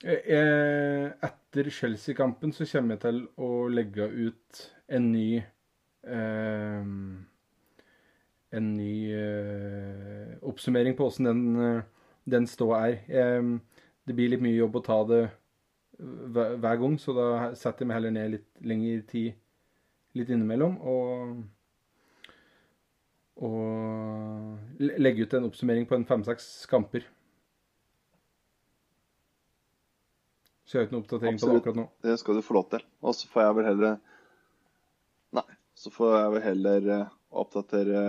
Eh, Etter Chelsea-kampen så kommer jeg til å legge ut en ny eh, En ny eh, oppsummering på åssen den, eh, den ståa er. Eh, det blir litt mye jobb å ta det hver, hver gang, så da setter jeg meg heller ned litt lengre tid litt innimellom. Og, og le- legge ut en oppsummering på en fem-seks kamper. Har ikke noe oppdatering på det akkurat nå. Det skal du få lov til. Og så får jeg vel heller Nei. Så får jeg vel heller eh, oppdatere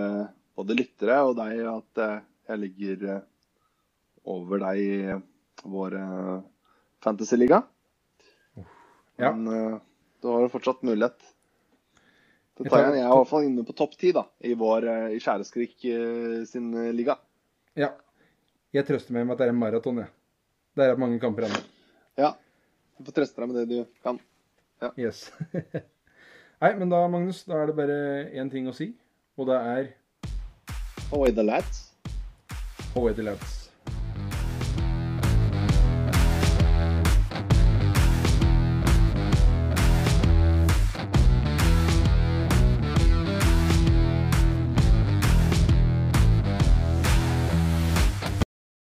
både lyttere og deg at eh, jeg ligger eh, over deg i vår fantasyliga. Ja. Men du har jo fortsatt mulighet Jeg tar-. Jeg er i hvert fall inne på topp ti i vår i Skjæreskrik sin liga. Ja. Jeg trøster meg med at det er en maraton, jeg. Det er mange kamper ennå. Ja. Du får trøste deg med det du kan. Yes. Nei, men da, Magnus, da er det bare én ting å si, og det er Away the lads. Away the lads.